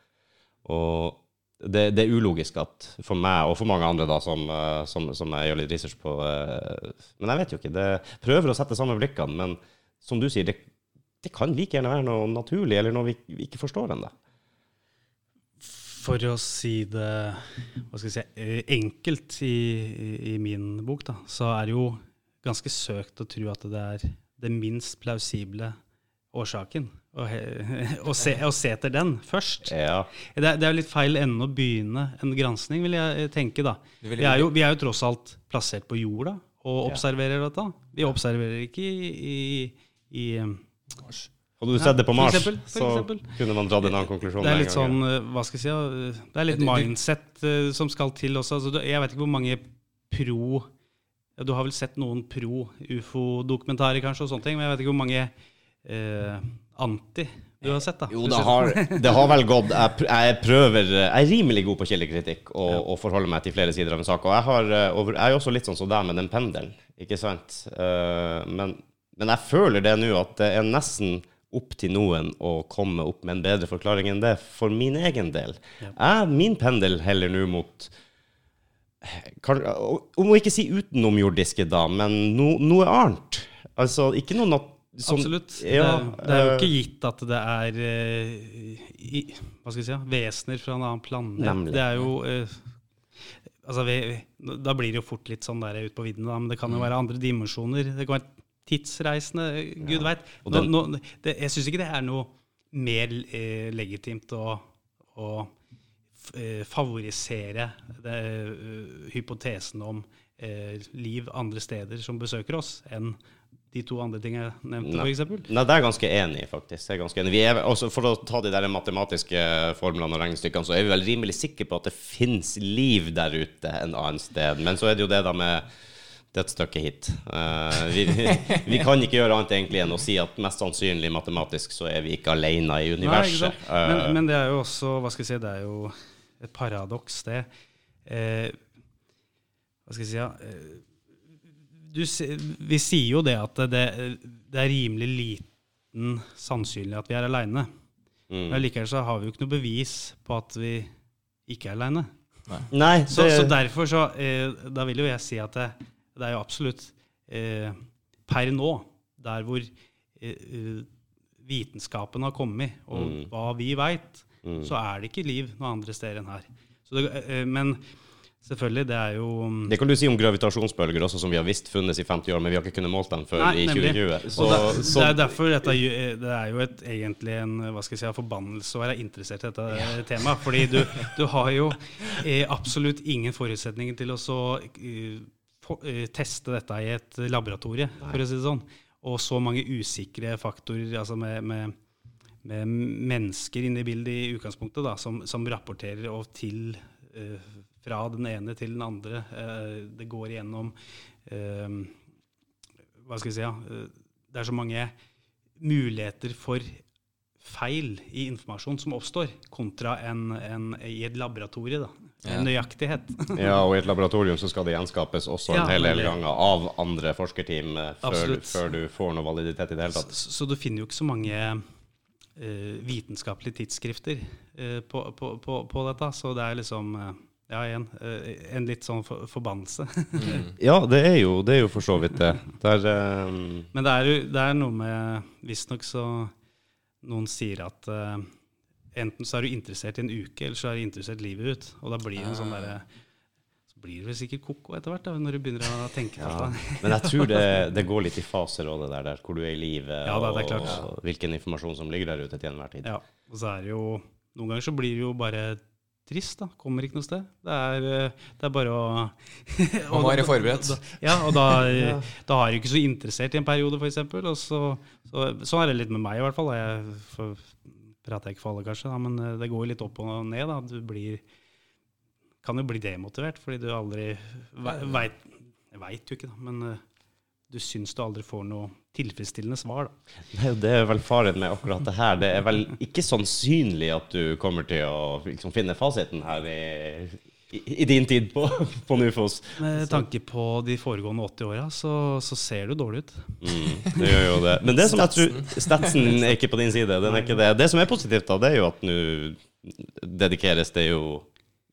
Og det, det er ulogisk at for meg, og for mange andre da, som, eh, som, som jeg gjør litt research på eh, Men jeg vet jo ikke. Det prøver å sette samme blikkene, men som du sier, det, det kan like gjerne være noe naturlig, eller noe vi, ikke forstår ennå. For å si det hva skal jeg si, eh, enkelt i, i, min bok, da, så er det jo ganske søkt å tro at det er det minst plausible årsaken. Å, se, se etter den først. Ja. Det er, det er jo litt feil ende å begynne en gransking, vil jeg tenke. da. Vi er, jo, vi er jo tross alt plassert på jorda og observerer dette. Vi observerer ikke i, i, i Hadde du sett det på Mars, eksempel, så eksempel. kunne man dratt en annen konklusjon. Det er litt sånn, eh, hva skal jeg si, ja, det er litt mindset eh, som skal til også. Altså, jeg vet ikke hvor mange pro ja, Du har vel sett noen pro ufo-dokumentarer kanskje, og sånne ting, men jeg vet ikke hvor mange eh, anti du har sett. da. Jo, det har, det har vel gått jeg, jeg prøver Jeg er rimelig god på kildekritikk og, og forholder meg til flere sider av en sak. Og jeg, har, eh, over, jeg er også litt sånn som deg med den pendelen, ikke sant? Eh, men, men jeg føler det nå at det er nesten opp til noen å komme opp med en bedre forklaring enn det, for min egen del. Jeg, min pendel heller nå mot kan, Om å ikke si utenomjordiske, da, men no, noe annet. Altså ikke noe nat som, Absolutt. Ja, det, det er jo eh, ikke gitt at det er uh, i, hva skal jeg si, ja, vesener fra en annen planet. Nemlig. Det er jo uh, altså vi, vi- Da blir det jo fort litt sånn der ute på vidden, da, men det kan jo Mm. være andre dimensjoner. Det kan være tidsreisende, gud veit. Jeg syns ikke det er noe mer eh, legitimt å, å eh, favorisere det, uh, hypotesen om eh, liv andre steder som besøker oss, enn de to andre tingene jeg nevnte, f.eks. Nei, det er jeg ganske enig i, faktisk. Er ganske enig. Vi er, også for å ta de der matematiske formlene og regnestykkene, så er vi vel rimelig sikre på at det finnes liv der ute en annen sted. Men så er det jo det da med det er et stykke hit. Uh, vi, vi kan ikke gjøre annet egentlig enn å si at mest sannsynlig matematisk så er vi ikke alene i universet. Nei, Men, Eh, men det er jo også Hva skal jeg si, det er jo et paradoks, det. Eh, hva skal jeg si, ja eh, du, Vi sier jo det at det, det er rimelig liten sannsynlig at vi er aleine. Mm. Men likevel så har vi jo ikke noe bevis på at vi ikke er aleine. Nei, det, Så, så derfor så eh, Da vil jo jeg si at det, det er jo absolutt eh, per nå, der hvor eh, eh, vitenskapen har kommet, og Mm. hva vi veit, Mm. så er det ikke liv noe andre steder enn her. Så det, eh, men selvfølgelig, det er jo um, det kan du si om gravitasjonsbølger også, som vi har visst funnes i 50 år, men vi har ikke kunnet målt dem før Nei, i 2020. Så, og det, så det er derfor dette er det er jo et, egentlig en hva skal jeg si, forbannelse å være interessert i dette ja. temaet. Fordi du, du har jo eh, absolutt ingen forutsetninger til å så, eh, eh, teste dette i et laboratorie, for å si det sånn. Og så mange usikre faktorer altså med, med, med mennesker inne i bildet i utgangspunktet, da, som, som rapporterer og til uh, fra den ene til den andre. Uh, det går igjennom uh, Hva skal jeg si? Ja, eh, det er så mange muligheter for feil i informasjon som oppstår, kontra en, en i et laboratorie. da. Ja. En nøyaktighet. Ja, og i et laboratorium så skal det gjenskapes også Ja, en hel del ganger av andre forskerteam eh, før, før du får noe validitet i det hele tatt. så du finner jo ikke så mange uh, vitenskapelige tidsskrifter uh, på, på, på, på dette. Så det er liksom uh, ja, igjen, en litt sånn for, forbannelse. Ja, det er jo, det er jo for så vidt det. Der, eh, Men det er, jo, det er noe med Visstnok så Noen sier at uh, enten så er du interessert i en uke, eller så er du interessert livet ut. Og da blir det en sånn derre Så blir du vel sikkert ko-ko etter hvert, da, når du begynner å tenke på ja. det. Men jeg tror det, det går litt i faser òg, det der, hvor du er i livet, Ja, det klart. og hvilken informasjon som ligger der ute til enhver tid. Ja, og så er det jo Noen ganger så blir det jo bare trist, da. Kommer ikke noe sted. Det er, eh, det er bare å Man må være forberedt. Da, ja, og da, da er du ikke så interessert i en periode, f.eks. Så, så, sånn er det litt med meg, i hvert fall. Jeg for, prater jeg ikke for alle, kanskje, da, men eh, det går litt opp og ned. da. Du blir kan jo bli demotivert, fordi du aldri ve- veit Jeg veit jo ikke, da, men eh, du syns du aldri får noe tilfredsstillende svar. da. Det er vel faren med akkurat det her. Det er vel ikke sannsynlig at du kommer til å liksom, finne fasiten her i, i, i din tid på, på Nufos. Med tanke på de foregående 80 åra, så, så ser du dårlig ut. Mm, det gjør jo det. Men det som jeg tror Statsen er ikke på din side. Den er ikke det. det som er positivt, da, det er jo at nå dedikeres det jo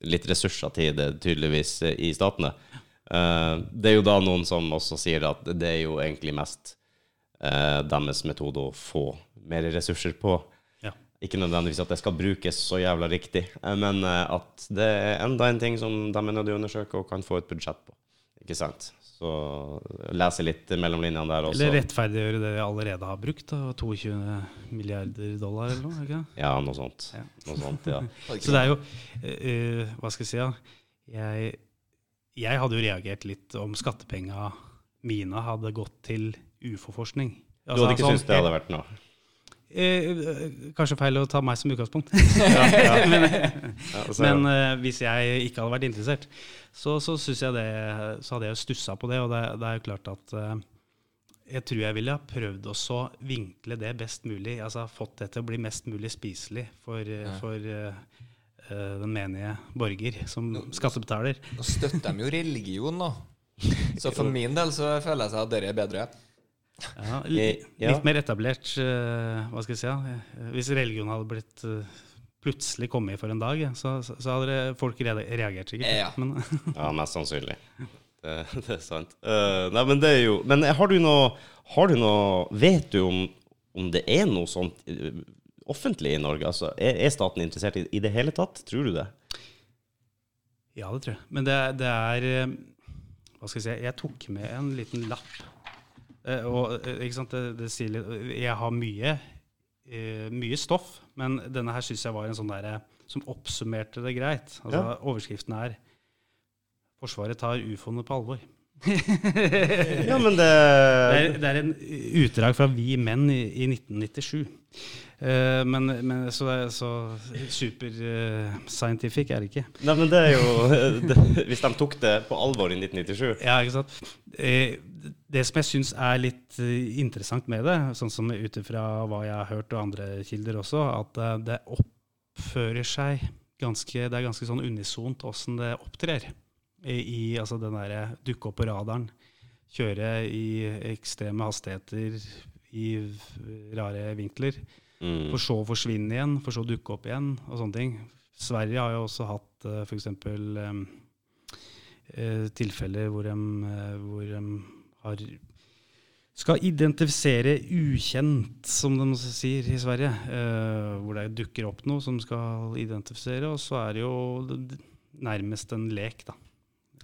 litt ressurser til det, tydeligvis, i statene. Eh, det er jo da noen som også sier at det er jo egentlig mest eh, deres metode å få mer ressurser på. Ja. Ikke nødvendigvis at det skal brukes så jævla riktig, eh, men at det er enda en ting som de er nødt til å undersøke og kan få et budsjett på. Ikke sant? Så lese litt mellom linjene der også. Eller rettferdiggjøre det vi allerede har brukt. Da, 22 milliarder dollar eller noe. ikke? Ja, noe sånt. Ja. Noe sånt, ja. Så det er jo eh, Hva skal jeg si? Ja? Jeg, jeg hadde jo reagert litt om skattepenga mine hadde gått til ufo-forskning. Du hadde ikke sånn, syntes det hadde vært noe? eh, eh, Kanskje feil å ta meg som utgangspunkt. Ja, ja. Men eh, hvis jeg ikke hadde vært interessert, så, så, jeg det, så hadde jeg jo stussa på det. Og det, det er jo klart at eh, jeg tror jeg ville ha prøvd å vinkle det best mulig. Altså fått det til å bli mest mulig spiselig for, eh, for eh, eh, den menige borger som skattebetaler. Nå støtter de jo religion, da. Så for min del så føler jeg seg at dere er bedre. Ja, li, Eh. Litt mer etablert, eh, hva skal jeg si. Ja. Eh, Hvis religion hadde blitt eh, plutselig kommet for en dag, så, så, hadde folk reagert sikkert. Ja. Men, Ja, mest sannsynlig. Det, det er sant. Uh, nei, men det er jo Men har du noe, har du noe Vet du om, om det er noe sånt eh, offentlig i Norge? Altså, er, er staten interessert i, i det hele tatt? Tror du det? Ja, det tror jeg. Men det, det er eh, Hva skal jeg si Jeg tok med en liten lapp. Eh, og eh, ikke sant, det, det sier litt Jeg har mye, mye stoff, men denne her syns jeg var en sånn derre som oppsummerte det greit. Altså, Ja. Overskriften er 'Forsvaret tar ufoene på alvor'. Ja, men det, Det er, det er en utdrag fra Vi menn i, i 1997. Eh, men, men så, så super uh, scientific er det ikke. Nei, men det er jo det, Hvis de tok det på alvor i 1997 Ja, ikke sant? Uh, det som jeg syns er litt eh, interessant med det, sånn som ut ifra hva jeg har hørt og andre kilder også, at eh, det oppfører seg ganske Det er ganske sånn unisont åssen det opptrer. I, i altså den derre dukke opp på radaren, kjøre i ekstreme hastigheter i rare vinkler. Mm. For så å forsvinne igjen, for så å dukke opp igjen og sånne ting. Sverige har jo også hatt uh, f.eks. Um, uh, tilfeller hvor de, uh, hvor de har skal identifisere ukjent, som de sier i Sverige. eh, hvor det dukker opp noe som skal identifisere, og så er det jo nærmest en lek, da.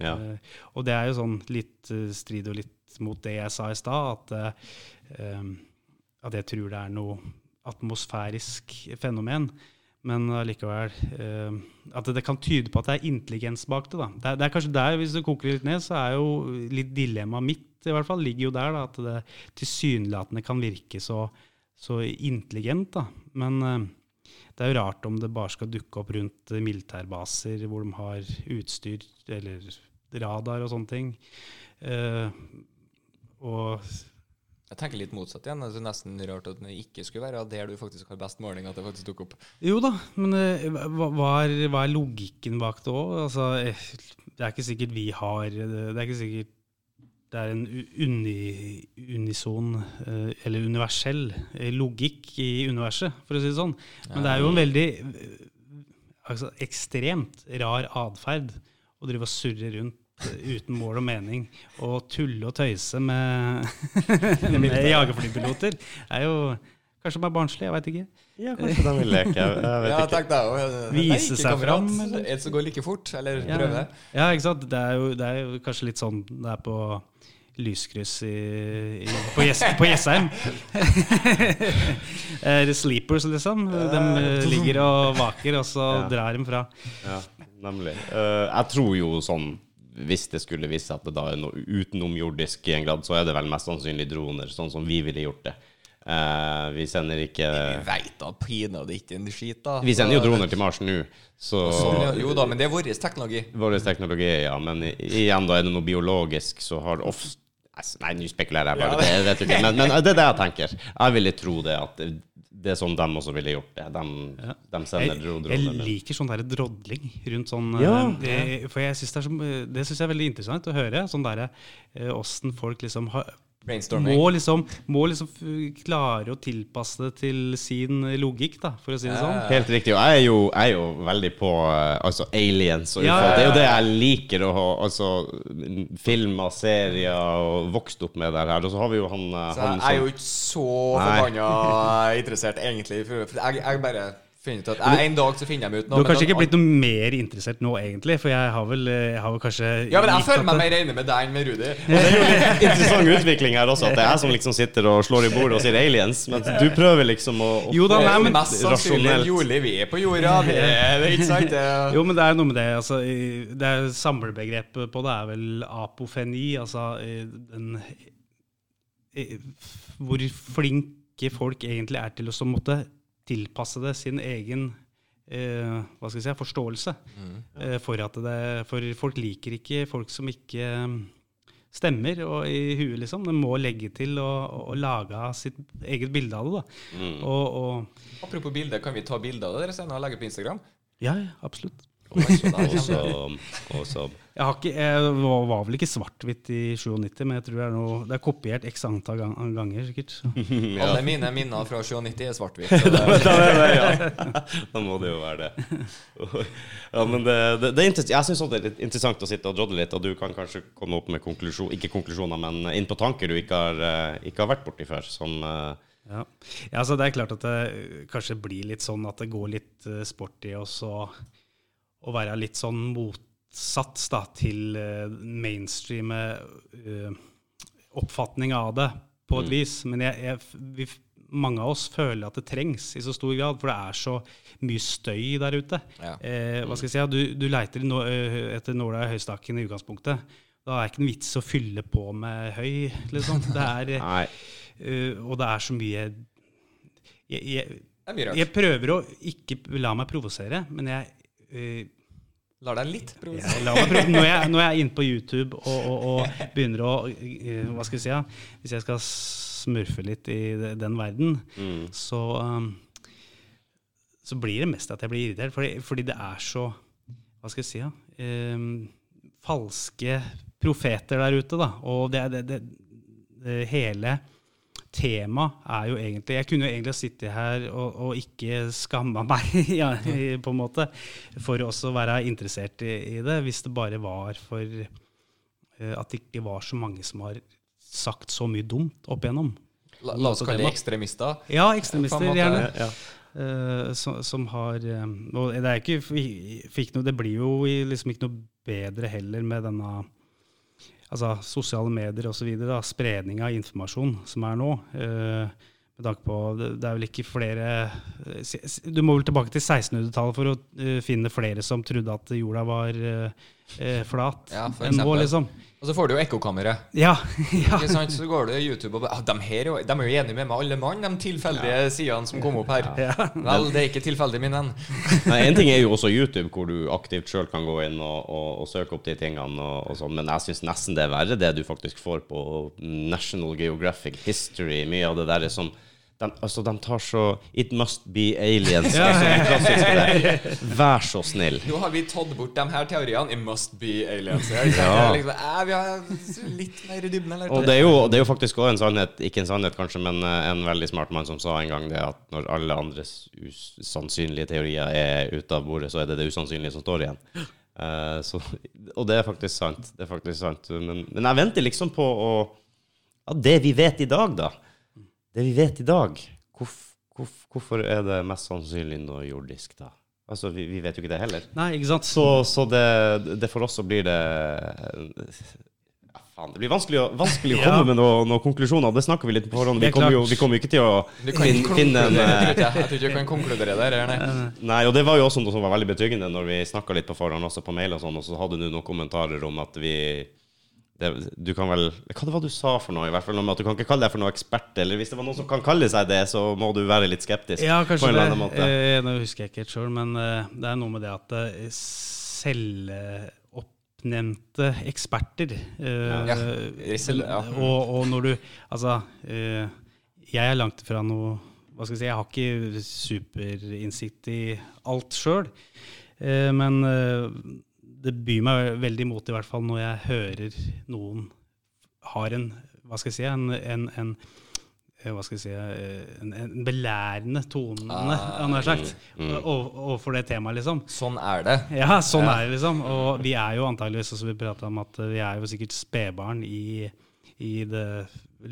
Ja. Eh, og det er jo sånn litt eh, strid og litt mot det jeg sa i stad, at, eh, eh, at jeg tror det er noe atmosfærisk fenomen. Men allikevel eh, At det kan tyde på at det er intelligens bak det. da. Det er, det er kanskje der, hvis du koker litt ned, så er jo litt dilemmaet mitt i hvert fall, ligger jo der. da, At det tilsynelatende kan virke så, så intelligent. da. Men eh, det er jo rart om det bare skal dukke opp rundt militærbaser hvor de har utstyr eller radar og sånne ting. Eh, og Jeg tenker litt motsatt igjen. Det er nesten rart at det ikke skulle være der du faktisk har best måling, at det faktisk dukker opp. Jo da, men eh, hva, er, hva er logikken bak det òg? Altså, eh, det er ikke sikkert vi har Det er ikke sikkert det er en uni, unison eh, eller universell eh, logikk i universet, for å si det sånn. Men det er jo en veldig eh, altså, ekstremt rar atferd å drive og surre rundt eh, uten mål og mening Å tulle og tøyse med, med jagerflypiloter. Er jo kanskje bare barnslig, jeg veit ikke. ja, kanskje de vil leke. Jeg, jeg vet Ja, ikke. tenk deg òg. Vise seg fram, eller? En som går like fort, eller Ja, prøve. Ja, ikke sant. Det er, jo, det er jo kanskje litt sånn det er på lyskryss i, i, på, Jess, på Jessheim. Eh, Sleepers, liksom. De eh, ligger og vaker, og så Ja. drar de fra. Ja, nemlig. Eh, jeg tror jo sånn hvis det skulle vise seg at det da er noe utenomjordisk i en grad, så er det vel mest sannsynlig droner, sånn som vi ville gjort det. Uh, vi sender ikke Vi veit da pinadø ikke en skit, da. Vi sender jo droner til Mars nå, så. Jo da, men det er vår teknologi. vår teknologi, ja. Men igjen, da er det noe biologisk, så har ofte Nei, nå spekulerer jeg bare. Det vet du ikke. Men, men det er det jeg tenker. Jeg ville tro det, at det, er sånn de også ville gjort det. De, de sender Jeg, dro- jeg liker sånn der drodling rundt sånn Ja, eh, det, For jeg synes det, er så, det synes jeg er veldig interessant å høre. Sånn derre åssen folk liksom har Brainstorming. må liksom, må liksom klare å tilpasse det til sin logikk, da, for å si det sånn. Helt riktig. Og jeg er jo, jeg er jo veldig på eh, altså aliens og Ja, UFO. ja, Det er jo det jeg liker å ha. Altså filmer, serier og vokst opp med det her. Og så har vi jo han, eh, Så han jeg er jo ikke så forbanna interessert, egentlig. For jeg, jeg bare ut at En dag så finner de ut Du har kanskje ikke blitt noe mer interessert nå, egentlig, for jeg har vel, jeg har vel kanskje Ja, men jeg føler meg mer enig med deg enn med Rudi. Interessant utvikling her også, at det er jeg som liksom sitter og slår i bordet og sier aliens, mens du prøver liksom å, å Jo da, nei, er men mest sannsynlig jordlig. vi er på jorda. Det er, det er ikke sant? Det, Jo, men det er noe med det. Altså, det er Samlebegrepet på det er vel apofeni. Altså den Hvor flinke folk egentlig er til å så måtte tilpasse det sin egen eh, hva skal jeg si, forståelse. Eh, for at det For folk liker ikke folk som ikke eh, stemmer og i huet, liksom. De må legge til og, og lage sitt eget bilde av det. da. Mm. Og, og apropos bilde, kan vi ta bilde av det dere senere og legge på Instagram? Ja, ja, absolutt. Og så, og så Jeg, har ikke, jeg var, var vel ikke svart-hvitt i 97, men jeg tror det er, noe, det er kopiert x antall gang, ganger, sikkert. ja. Alle mine minner fra 97 er svart-hvitt. da, ja. da må det jo være det. Ja, men det, det, det er jeg syns det er litt interessant å sitte og drodle litt, og du kan kanskje komme opp med konklusjon, ikke konklusjoner, men inn på tanker du ikke har, eh, ikke har vært borti før. Som eh, Ja. ja, så Det er klart at det kanskje blir litt sånn at det går litt uh, sport i oss å å være litt sånn motsatt da, til uh, mainstream uh, oppfatning av det, på et vis. Men jeg, jeg, vi, mange av oss føler at det trengs i så stor grad, for det er så mye støy der ute. Ja. Eh, hva skal jeg si, du, du leiter no, øh, etter nåla i høystakken i utgangspunktet. Da er det ikke en vits å fylle på med høy, liksom. Det er, øh, og det er så mye jeg, jeg, jeg prøver å ikke la meg provosere, men jeg øh, Lar deg litt provosere. Ja, la meg prøve, når, jeg, når jeg er inne på YouTube og, og, og begynner å øh, Hva skal jeg si? Ja, hvis jeg skal smurfe litt i den verden, Mm. så um, så blir det mest at jeg blir irritert. Fordi, fordi det er så Hva skal jeg si? Ja? Um, falske profeter der ute, da. Og det, det, det, det hele tema er jo egentlig Jeg kunne jo egentlig sittet her og, og ikke skamma meg, ja, på en måte, for også å være interessert i, i det, hvis det bare var for eh, at det ikke var så mange som har sagt så mye dumt opp igjennom. La, la oss kalle det ekstremister. Ja, ekstremister, gjerne. Ja. Uh, som, som har eh, Og det er ikke fikk noe, Det blir jo liksom ikke noe bedre heller med denne altså sosiale medier osv. Spredning av informasjon som er nå. eh, med tanke på, det, er vel ikke flere eh, Du må vel tilbake til 1600-tallet for å uh, finne flere som trodde at jorda var uh, flat Ja, enn nå, liksom. Og så får du jo ekkokammeret. Ja, ja. Ikke sant? Så går du YouTube og bare ah, de, her, er de er jo enige med meg alle mann, de tilfeldige sidene som kom opp her. Vel, det er ikke tilfeldig, min venn. Nei, En ting er jo også YouTube, hvor du aktivt sjøl kan gå inn og, og, og søke opp de tingene. Og, og sånn, men jeg syns nesten det er verre det du faktisk får på National Geographic History. Mye av det der er som de, altså, de tar så It must be aliens. Ja. Altså. Vær så snill. Nå har vi tatt bort de her teoriene. It must be aliens. Ja. Liksom, eh, vi har litt mer i dybden, eller? Og det er jo, det er jo faktisk også en sannhet, ikke en sannhet kanskje, men eh, en veldig smart mann som sa en gang det at når alle andres usannsynlige teorier er ute av bordet, så er det det usannsynlige som står igjen. Uh, så, og det er faktisk sant. Det er faktisk sant. Men, men jeg venter liksom på å ja, Det vi vet i dag, da. Det vi vet i dag. Hvorf, hvorf, hvorfor er det mest sannsynlig noe jordisk, da? Altså, vi, vi vet jo ikke det heller. Nei, ikke sant? Så, så det, det for oss så blir det ja, faen, Det blir vanskelig å, vanskelig å Ja. komme med noen noe konklusjoner. Det snakker vi litt på forhånd. Vi er kommer jo, vi kom ikke til å finne, finne en eh, jeg. Tror ikke du kan konkludere der. eller Nei. Nei, og det var jo også noe som var veldig betryggende når vi snakka litt på forhånd, også på mail og sånn, og så hadde du noen kommentarer om at vi det, du kan vel Hva det var du sa for noe? i hvert fall om at Du kan ikke kalle deg for noe ekspert. Eller hvis det var noen som kan kalle seg det, så må du være litt skeptisk. Ja, kanskje det. måte. Eh, nå husker jeg ikke helt sjøl, men eh, det er noe med det at eh, selvoppnevnte eksperter eh, Ja, selv- ja. og, og når du Altså, eh, jeg er langt ifra noe Hva skal jeg si, jeg har ikke superinnsikt i alt sjøl, men det byr meg veldig imot, i hvert fall når jeg hører noen har en Hva skal jeg si, en, en, en eh, hva skal jeg si, eh, en, en belærende tone, Ah, han har sagt, mm, mm. overfor det temaet, liksom. Sånn er det. Ja, sånn er det, liksom. Og vi er jo antageligvis, som vi prata om, at vi er jo sikkert spedbarn i, i det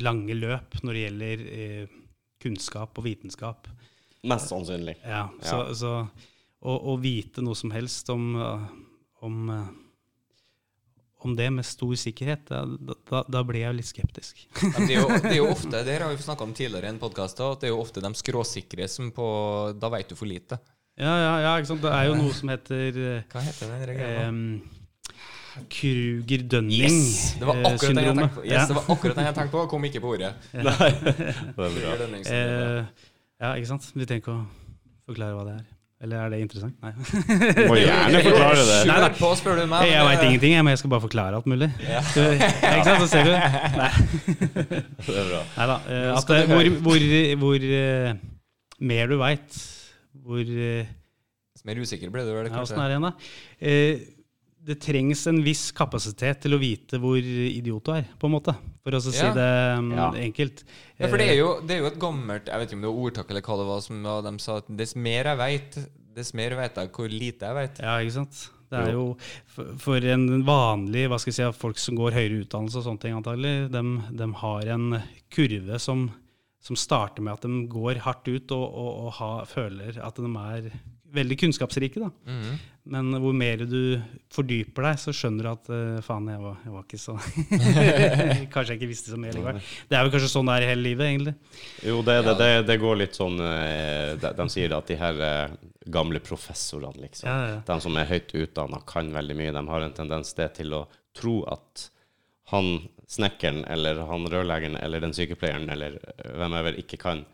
lange løp når det gjelder eh, kunnskap og vitenskap. Mest sannsynlig. Ja, så, Ja. så å, å vite noe som helst om, eh, om, eh, om det med stor sikkerhet, da, da, da blir jeg litt skeptisk. Ja, men det, er jo, det er jo ofte, det har vi snakka om tidligere i en podkast, at det er jo ofte de skråsikre som på Da vet du for lite. Ja, ja, ja, ikke sant. Det er jo noe som heter eh, Hva heter den greia? um, Kruger-Dønning. Yes! Det var eh, akkurat den jeg tenkte på. Yes, det var akkurat den jeg tenkte på, kom ikke på ordet. Nei, det er bra. Eh, ja, ikke sant? Vi trenger ikke å forklare hva det er. Eller er det interessant? Nei. Må gjerne forklare det. Nei, på, spør du meg. Jeg veit ingenting, men jeg skal bare forklare alt mulig. Ja. Så, ja, ikke sant? Så ser du. Nei, Det er bra. Neida, eh, at hvor, hvor, hvor eh, mer du veit, hvor eh, Mer usikker ble du vel, ja, Åssen er det igjen, da? Det trengs en viss kapasitet til å vite hvor idiot du er, på en måte. For å si Ja. det um, Ja. enkelt. Ja, for det er, Eh, jo, det er jo et gammelt Jeg vet ikke om det var ordtak eller hva det var, som de sa at dess mer jeg veit, dess mer vet jeg hvor lite jeg vet. Ja, ikke sant. Det er jo for, en vanlig hva skal jeg si, folk som går høyere utdannelse og sånne ting, antagelig, de, har en kurve som, som starter med at de går hardt ut og, og, og ha, føler at de er veldig kunnskapsrike. da. Mhm. Men hvor mer du fordyper deg, så skjønner du at uh, faen, jeg var, jeg var ikke så Kanskje jeg ikke visste så mye likevel. Det er vel kanskje sånn det er i hele livet, egentlig. Jo, det, det, det, det går litt sånn eh, De, de sier at de her eh, gamle professorene, liksom, Ja, ja. de som er høyt utdanna, kan veldig mye. De har en tendens det til å tro at han snekkeren eller han rørleggeren eller den sykepleieren eller hvem hvem ever ikke kan,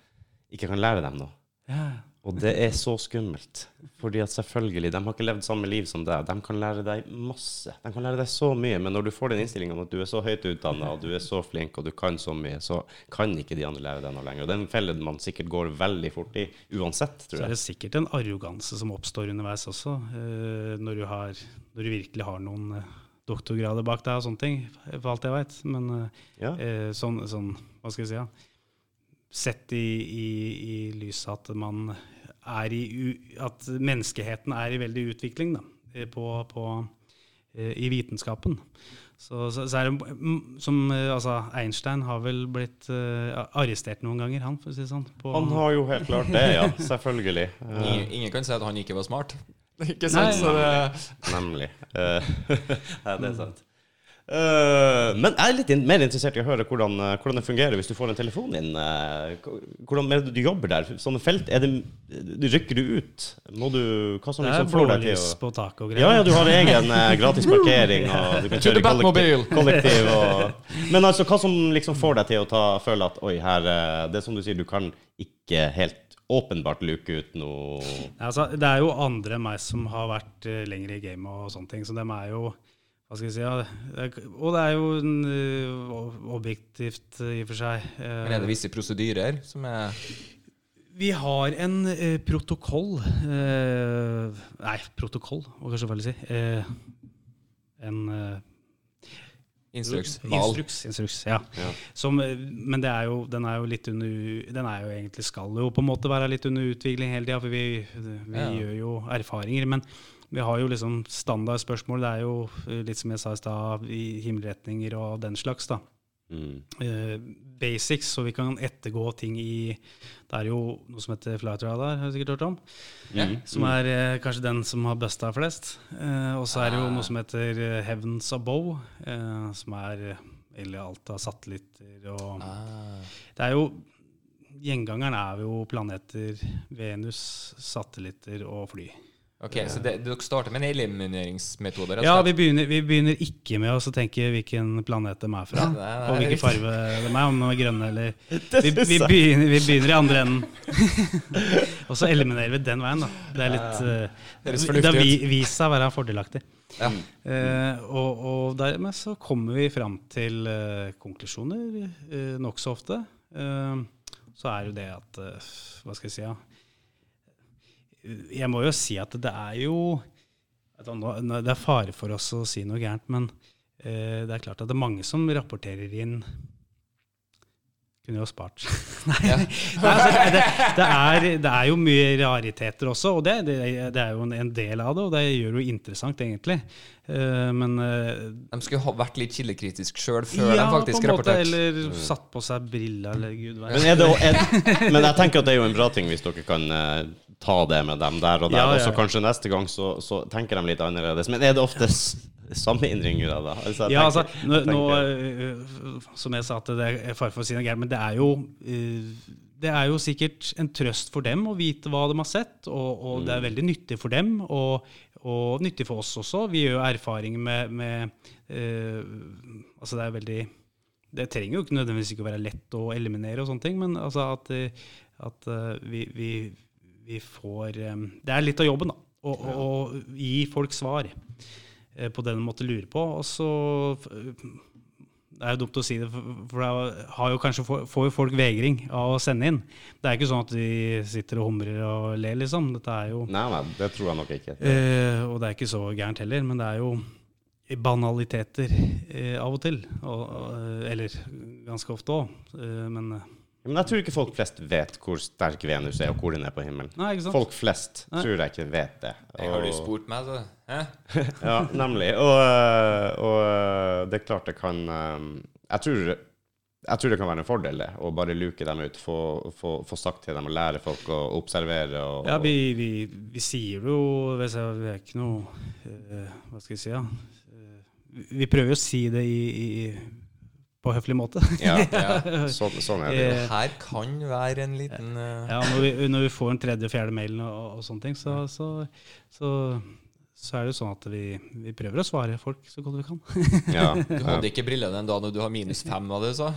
ikke kan lære dem noe. Ja. Og det er så skummelt. Fordi at selvfølgelig, de har ikke levd samme liv som deg. De kan lære deg masse. De kan lære deg så mye. Men når du får den innstillinga om at du er så høyt utdanna, og du er så flink, og du kan så mye, så kan ikke de andre lære deg noe lenger. Og den fellen man sikkert går veldig fort i uansett, Så tror er jeg. det sikkert en arroganse som oppstår underveis også, eh, når, du har, når du virkelig har noen eh, doktorgrader bak deg og sånne ting, for alt jeg veit. Men eh, Ja. sånn, sånn, hva skal jeg si, ja. sett i, i, i lyset at man er i At menneskeheten er i veldig utvikling da, eh, på, på, eh, i vitenskapen. Så, så, så er det mm, som eh, Altså, Einstein har vel blitt uh, arrestert noen ganger, han, for å si det sånn. På, Han har jo helt klart det, ja. Selvfølgelig. Ingen, ingen kan si at han ikke var smart. Ikke Nei, sant? Så det, Nemlig. Uh, ja, det er sant. Eh, men jeg er litt in mer interessert i å høre hvordan, eh, hvordan det fungerer hvis du får en telefon inn. eh, hvordan er det du jobber der? Sånne felt, er det, Rykker du ut? Må du, hva som det er liksom får deg til å på taket og greier. ja, ja, du har egen gratis parkering, og du kan kjøre kollektiv. Kollektiv og, men altså, hva som liksom får deg til å ta, føle at oi, her Det er som du sier, du kan ikke helt åpenbart luke ut noe Altså, det er jo andre enn meg som har vært uh, lenger i gamet og sånne ting, så dem er jo hva skal jeg si, ja, Og det er jo en, uh, objektivt uh, i og for seg. uh, men er det visse prosedyrer som er Vi har en eh, protokoll eh, Nei, protokoll, må kanskje vel si. Eh, en instruks? Instruks, instruks, ja. Ja. Som, eh, men det er jo, den er jo litt under Den er jo egentlig skal jo på en måte være litt under utvikling hele tida, for vi, vi Ja. gjør jo erfaringer. Men vi har jo liksom standardspørsmål. Det er jo eh, litt som jeg sa i stad, i himmelretninger og den slags, da. mm. Uh, basics, så vi kan ettergå ting i Det er jo noe som heter flight radar, har du sikkert hørt om? Mm. Som er uh, kanskje den som har busta flest. Uh, og så er det jo noe som heter Heavens Above, eh, som er eller alt av satellitter og Ah. Det er jo Gjengangeren er jo planeter, Venus, satellitter og fly. Ok, Så det, dere starter med en elimineringsmetode? rett og Ja, vi begynner, vi begynner ikke med å tenke hvilken planet de er fra, Nei, nei, og hvilken farge de er, om de er grønne eller vi, vi, begynner, vi begynner i andre enden. og så eliminerer vi den veien, da. Det er litt uh, Det har vist seg å være fordelaktig. Ja. Uh, og, og dermed så kommer vi fram til uh, konklusjoner uh, nokså ofte. Uh, så er jo det at Hva skal jeg si? Ja? Jeg må jo si at det er jo hva, Det er fare for oss å si noe gærent, men eh, det er klart at det er mange som rapporterer inn kunne jo spart. Nei, Ja. Nei, altså, det, det, er, det er jo mye rariteter også, og det, det, det er jo en, en del av det, og det gjør det jo interessant, egentlig. Eh, men eh, De skulle ha vært litt kildekritisk sjøl før ja, de faktisk rapporterte. eller satt på seg briller, eller gud Men, det, er, men jeg tenker at det er jo en bra ting hvis dere kan ta det med dem der og der. Ja, ja. Og så kanskje neste gang så, så tenker de litt annerledes. Men er det ofte samme innringere, da? Altså, Ja, altså, tenker- nå, nå, tenker- øh, Som jeg sa, at det er fare for å si noe gærent, men det er jo øh, det er jo sikkert en trøst for dem å vite hva de har sett, og, og det er veldig nyttig for dem, og, og nyttig for oss også. Vi gjør jo erfaringer med, med uh, Altså, det er veldig Det trenger jo ikke nødvendigvis ikke å være lett å eliminere og sånne ting, men altså at, at vi, vi, vi får øh, Det er litt av jobben, da. Å å gi folk svar eh, på det de måtte lure på. Og så Det er jo dumt å si det, for det har jo kanskje får jo folk vegring av å sende inn. Det er ikke sånn at de sitter og humrer og ler, liksom. Dette er jo Nei, nei, det tror jeg nok ikke. eh, Og det er ikke så gærent heller, men det er jo banaliteter eh, av og til. Og, eller ganske ofte òg. Eh, men Men jeg tror ikke folk flest vet hvor sterk Venus er, og hvor den er på himmelen. Nei, ikke sant? Folk flest Nei. tror jeg ikke vet det. Og... har du spurt meg, så Ja, nemlig. Og, øh, og øh, det er klart det kan øh, jeg, tror, jeg tror det kan være en fordel, det. Å bare luke dem ut. Få, få, få sagt til dem og lære folk å observere. Og, Ja, vi, vi, vi sier det jo Vi er vi ikke noe eh, Hva skal jeg si, ja. Eh, vi- vi prøver jo å si det i, i, på høflig måte. ja, Ja. sånn, sånn er det jo. Eh, Her kan være en liten uh... Ja, når vi, når vi får en tredje og fjerde mailen og, og sånne ting, så, så, så, så er det jo sånn at vi, vi prøver å svare folk så godt vi kan. Ja, Du hadde ikke briller den dagen når du har minus fem, var det du sa?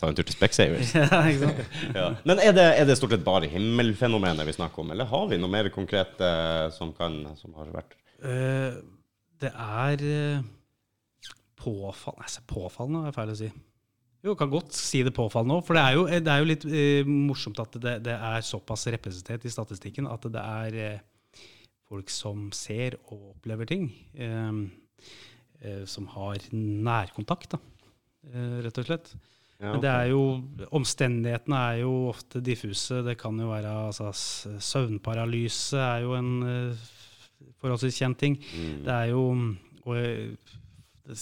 Ta en tur til Specsavers. ja, ikke sant? Ja. Men er det, er det stort sett bare himmelfenomenet vi snakker om, eller har vi noe mer konkret eh, som, kan, som har vært uh, det er uh, påfallende påfallende er feil å si. Jo, kan godt si det påfallende òg. For det er jo, det er jo litt eh, morsomt at det, det er såpass representert i statistikken at det er eh, folk som ser og opplever ting. eh, eh, som har nærkontakt, eh, rett og slett. Ja, Men det er jo Omstendighetene er jo ofte diffuse. Det kan jo være altså, Søvnparalyse er jo en eh, forholdsvis kjent ting. Mm. Det er jo og, eh, det,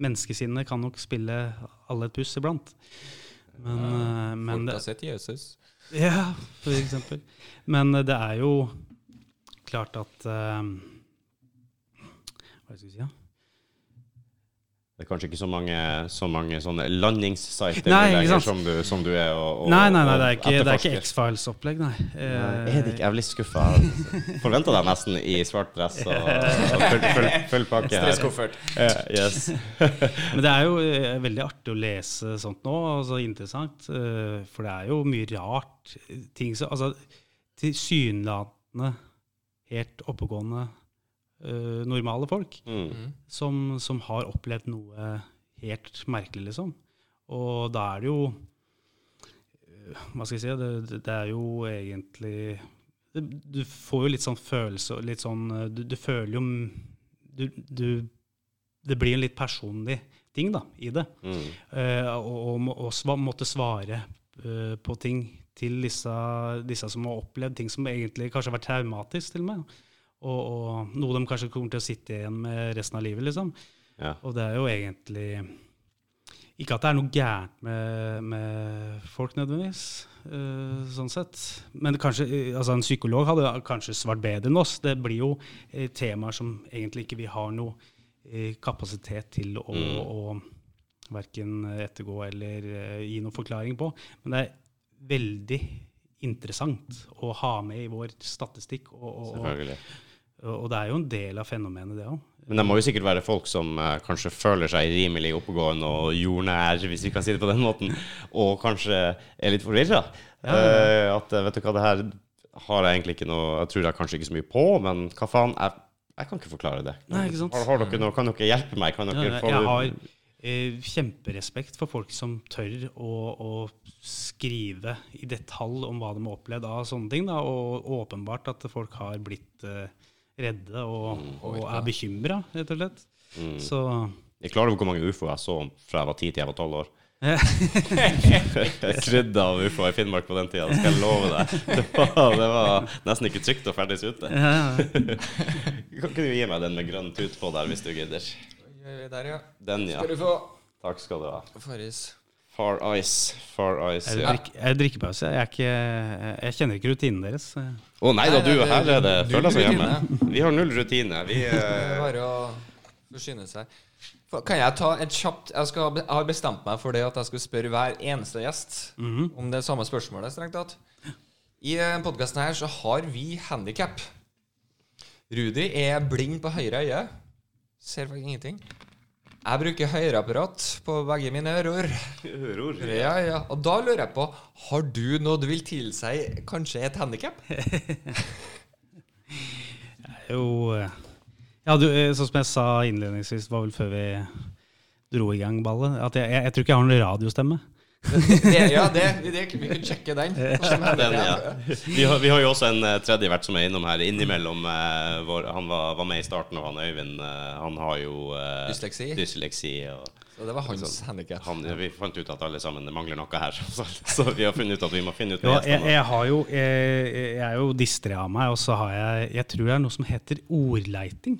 Menneskesinnet kan nok spille alle et puss iblant. Men, ja, men Folk har sett Jesus. Ja, for eksempel. Men eh, det er jo klart at eh, Hva skal jeg si? Ja? Det er kanskje ikke så mange, så mange sånne landingssider lenger som du, som du er og, og Nei, nei, nei, det er ikke, det er ikke. X-Files-opplegg, nei. Nei, Eh, er ikke- jeg er litt skuffa. Forventa deg nesten i svart dress og, og full, full, full pakke. Stresskoffert. Uh, yes. Men det er jo eh, veldig artig å lese sånt nå, og så interessant. eh, for det er jo mye rart. Ting som Altså tilsynelatende helt oppegående, eh, normale folk Mm. som, som har opplevd noe helt merkelig, liksom. Og da er det jo eh, Hva skal jeg si? Det, det, er jo egentlig det, Du får jo litt sånn følelse og litt sånn eh, Du, du føler jo du, du, Det blir en litt personlig ting da, i det. Mm. Uh, og, sva, måtte svare uh, på ting til disse, disse som har opplevd ting som egentlig kanskje har vært traumatisk til og med. Og, og noe de kanskje kommer til å sitte igjen med resten av livet. liksom. Ja. Og det er jo egentlig Ikke at det er noe gærent med, med folk nødvendigvis, Uh, sånn sett. Men kanskje, altså en psykolog hadde kanskje svart bedre enn oss. Det blir jo eh, temaer som egentlig ikke vi har noe eh, kapasitet til å, Mm. å verken ettergå eller gi noen forklaring på. Men det er veldig interessant å ha med i vår statistikk. Og, og, Selvfølgelig. og det er jo en del av fenomenet, det òg. Men det må jo sikkert være folk som eh, kanskje føler seg rimelig oppegående og jordnær, hvis vi kan si det på den måten, og kanskje er litt forvirra. Ja, ja, Eh, at eh, vet du hva, det her har jeg egentlig ikke noe Jeg tror jeg kanskje ikke så mye på, men hva faen? Jeg, jeg kan ikke forklare det. Nei, ikke sant? Har, har dere noe, kan dere hjelpe meg? Kan Ja, dere jeg jeg har eh, kjemperespekt for folk som tør å, å skrive i detalj om hva de har opplevd av sånne ting. Da, og åpenbart at folk har blitt eh, redde og, og er bekymra, rett og slett. Mm. Så Jeg klarer klar over hvor mange ufoer jeg så fra jeg var 10 til jeg var 12 år. Krydda av ufoer i Finnmark på den tida, det skal jeg love deg. Det var, det var nesten ikke trygt å ferdes ute. Kan ikke du gi meg den med grønn tut på der, hvis du gidder? Der, ja. Den, ja. Skal du få Takk skal du ha. Farris. Far Ice. Far Ice, jeg, ja. drikk, jeg drikker pause. Jeg, er ikke, jeg kjenner ikke rutinen deres. Å nei da, du, og her er det føler seg hjemme. Vi har null rutine. Vi er eh, bare å forsyne seg. Kan jeg ta et kjapt Jeg, skal, jeg har bestemt meg for det at jeg skal spørre hver eneste gjest Mhm. om det samme spørsmålet, strengt tatt. I podkasten her så har vi handikap. Rudi er blind på høyre øye. Ser faktisk ingenting. Jeg bruker høyreapparat på begge mine ører. Ørord. Ja, ja. Og da lurer jeg på Har du noe du vil tilsi kanskje et handikap? Jo eh, Ja, du, sånn som jeg sa innledningsvis, var vel før vi dro i gang ballet, at jeg, jeg, jeg tror ikke jeg har noen radiostemme. Det, ja, det, det, vi kan sjekke den. Den, ja. vi, har, vi har jo også en eh, tredje vert som er innom her innimellom. eh, vår, han var, var med i starten, og han Øyvind eh, han har jo eh, Dysleksi. dysleksi. Og Så det var hans handikap. han, vi fant ut at alle sammen mangler noe her. Så, så vi har funnet ut at vi må finne ut med jeg, jeg, har jo, jeg, jeg er jo distré av meg, og så har jeg Jeg tror det er noe som heter ordleiting.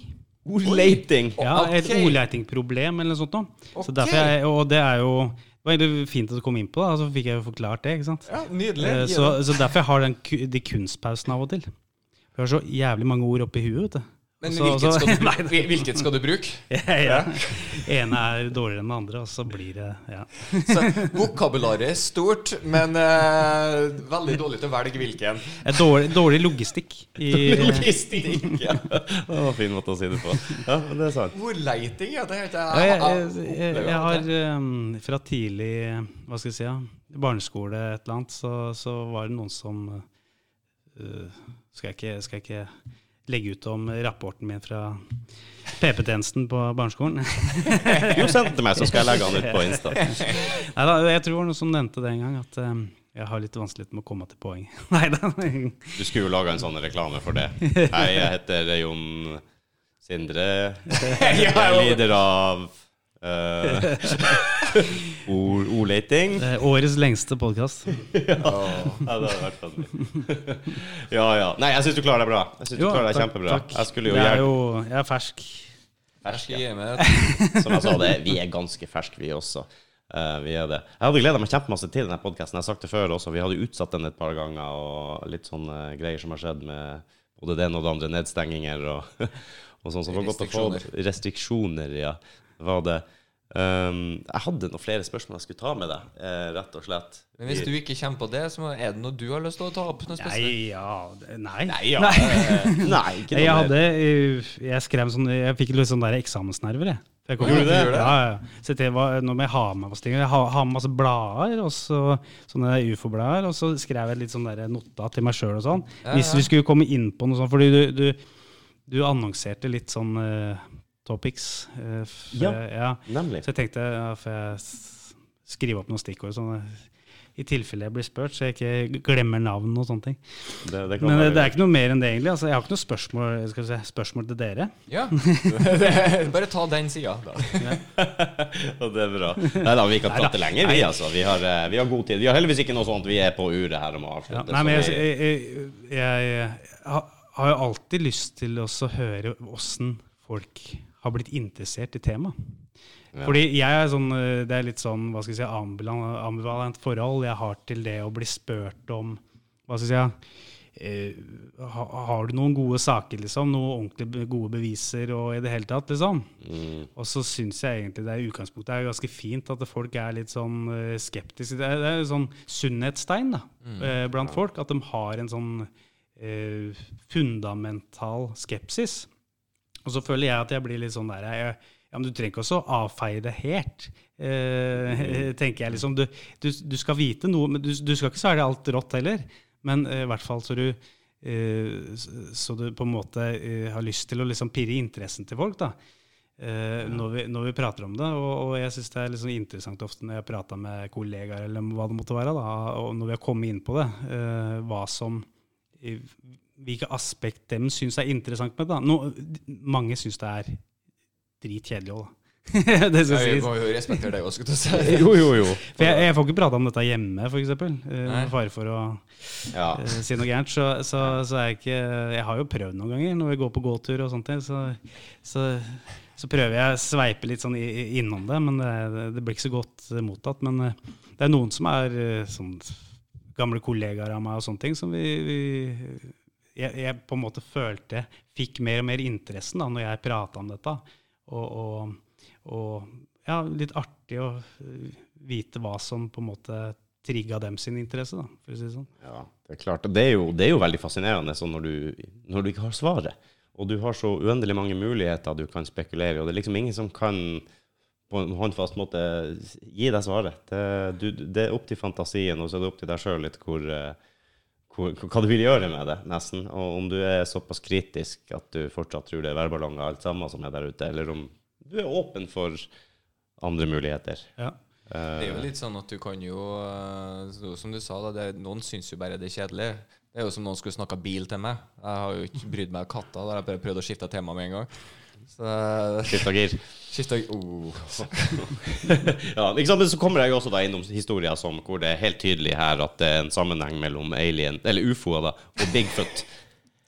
Ordleiting! Ja, Et ordleitingproblem eller noe sånt. noe. Så derfor jeg, og det er jo det var egentlig fint at du kom inn på det, så fikk jeg jo forklart det. ikke sant? Ja, nydelig. Eh, Så, så derfor jeg har den, de kunstpausene av og til. Jeg har så jævlig mange ord oppi huet. vet du. Men Så- hvilket, skal du, nei, hvil- hvilket skal du bruke? ja. ene er dårligere enn den andre, og så blir det ja. Så Vokabularet er stort, men uh, veldig dårlig til å velge hvilken. Dårlig, dårlig logistikk. I, Logistikk! Ja. Det var en fin måte å si det på. Ja, men det er sant. Ordleiting, ja. Det heter jeg. jeg, jeg, jeg, jeg har um, fra tidlig hva skal jeg si, ja, barneskole et eller annet, så, så var det noen som uh, skal, jeg ikke, skal jeg ikke legge ut om rapporten min fra PP-tjenesten på barneskolen? Jo, send den til meg, så skal jeg legge han ut på Insta. Neida, jeg tror noen som nevnte det en gang, at um, jeg har litt vanskelig med å komme til poeng. Neida. Du skulle jo laga en sånn reklame for det. Hei, jeg heter Jon Sindre. Jeg lider av Eh, ord, ordleting. Årets lengste podkast. Ja, det hadde vært fantastisk. ja, ja. Nei, jeg syns du klarer deg bra. Jeg synes du klarer deg kjempebra. Jeg skulle jo Jeg er jo jeg er fersk. fersk, ja. Som jeg sa, det, vi er ganske ferske, vi også. Uh, vi er det. Jeg hadde gleda meg kjempemasse til denne podkasten. Jeg har sagt det før også. Vi hadde utsatt den et par ganger, og litt sånne greier som har skjedd med både det ene og det andre. Nedstenginger og, og sånn. Så det var godt å få. Restriksjoner, ja. Var det. Um, jeg hadde noen flere spørsmål jeg skulle ta med deg, eh, rett og slett. Men hvis du ikke kommer på det, så er det noe du har lyst til å ta opp? Noe? Nei, ja Nei. Nei, ja. nei. Nei, ikke noe Jeg hadde eh, Jeg skrev sånn Jeg fikk litt sånn der eksamensnerver, jeg. Jeg kom- Gjorde du det? Ja, ja. Så det var, nå må jeg ha med meg. Jeg har, har med masse blader, og så, sånne ufo-blader, og så skrev jeg litt sånn der notat til meg sjøl og sånn. Ja, Hvis ja. vi skulle komme inn på noe sånt, fordi du, du, du annonserte litt sånn eh, topics. For, Ja. ja. Nemlig. Så jeg tenkte ja, får jeg skrive opp noen stikkord sånn, eh, i tilfelle jeg blir spurt, så jeg ikke glemmer navn og sånne ting. Det, det Men eh, være- det er ikke noe mer enn det, egentlig. Altså, jeg har ikke noe spørsmål, skal si, spørsmål til dere. Ja. Bare ta den sida, da. Og det er bra. Nei da, vi kan prate lenger, vi, altså. Vi har, eh, vi har god tid. Vi har heldigvis ikke noe sånt vi er på uret her og må Ja, avslutte. nei, men jeg, jeg, jeg, jeg, har jo alltid lyst til å høre åssen folk har blitt interessert i temaet. Ja. Fordi jeg er sånn, eh, Det er litt sånn hva skal jeg si, ambivalent, forhold jeg har til det å bli spurt om hva skal jeg si, uh, ha, Har du noen gode saker, liksom? Noen ordentlig gode beviser og i det hele tatt, liksom? Mm. Og så syns jeg egentlig det er i utgangspunktet er ganske fint at folk er litt sånn eh, skeptiske. Det er, det er sånn sunnhetstegn da, eh, blant folk, at de har en sånn uh, fundamental skepsis. Og så føler jeg at jeg blir litt sånn der jeg, ja, men Du trenger ikke også avfeie det helt, eh, tenker jeg. liksom. Du, du, du skal vite noe, men du, du skal ikke svelge alt rått heller. Men eh, i hvert fall så du, eh, så du på en måte eh, har lyst til å liksom pirre interessen til folk. da. Eh, når, vi, når vi prater om det. Og, og jeg syns det er sånn interessant ofte når jeg prater med kollegaer, eller hva det måtte være, da, og når vi har kommet inn på det, eh, hva som Hvilke aspekt dem syns er interessant med det. No, mange syns det er dritkjedelig òg, da. det skal sies. må jo respektere det òg, skulle du si. Jo, jo, jo. For jeg, jeg får ikke prata om dette hjemme, f.eks. Nei. med fare for å Ja. uh, si noe gærent. Så, så, så er jeg ikke Jeg har jo prøvd noen ganger når vi går på gåtur og sånt, så, så, så prøver jeg å sveipe litt sånn innom det, men det, det blir ikke så godt eh, mottatt. Men eh, det er noen som er eh, sånn gamle kollegaer av meg og sånne ting, som vi, vi jeg, jeg på en måte følte fikk mer og mer interessen da når jeg prata om dette. Og, og, og ja, litt artig å eh, vite hva som på en måte trigga dem sin interesse, da, for å si det sånn. Ja, det er klart. Det er jo, det er jo veldig fascinerende sånn når, du, når du ikke har svaret. Og du har så uendelig mange muligheter du kan spekulere i, og det er liksom ingen som kan på en håndfast måte gi deg svaret. Det, du, det er opp til fantasien, og så er det opp til deg sjøl litt hvor, eh, hvor, hva du vil gjøre med det, nesten. Og om du er såpass kritisk at du fortsatt tror det er værballonger alt sammen som er der ute, eller om du er åpen for andre muligheter. Ja. Det er jo litt sånn at du kan jo eh, Som du sa, da, det, noen syns jo bare det er kjedelig. Det er jo som noen skulle snakka bil til meg. Jeg har jo ikke brydd meg om katter. Da har jeg bare prøvd å skifte tema med en gang. Så Skifta gir. skifta oh. Ja, ikke sant? Men så kommer jeg jo også da innom historier som hvor det er helt tydelig her at det er en sammenheng mellom alien, eller ufoer da, og Bigfoot.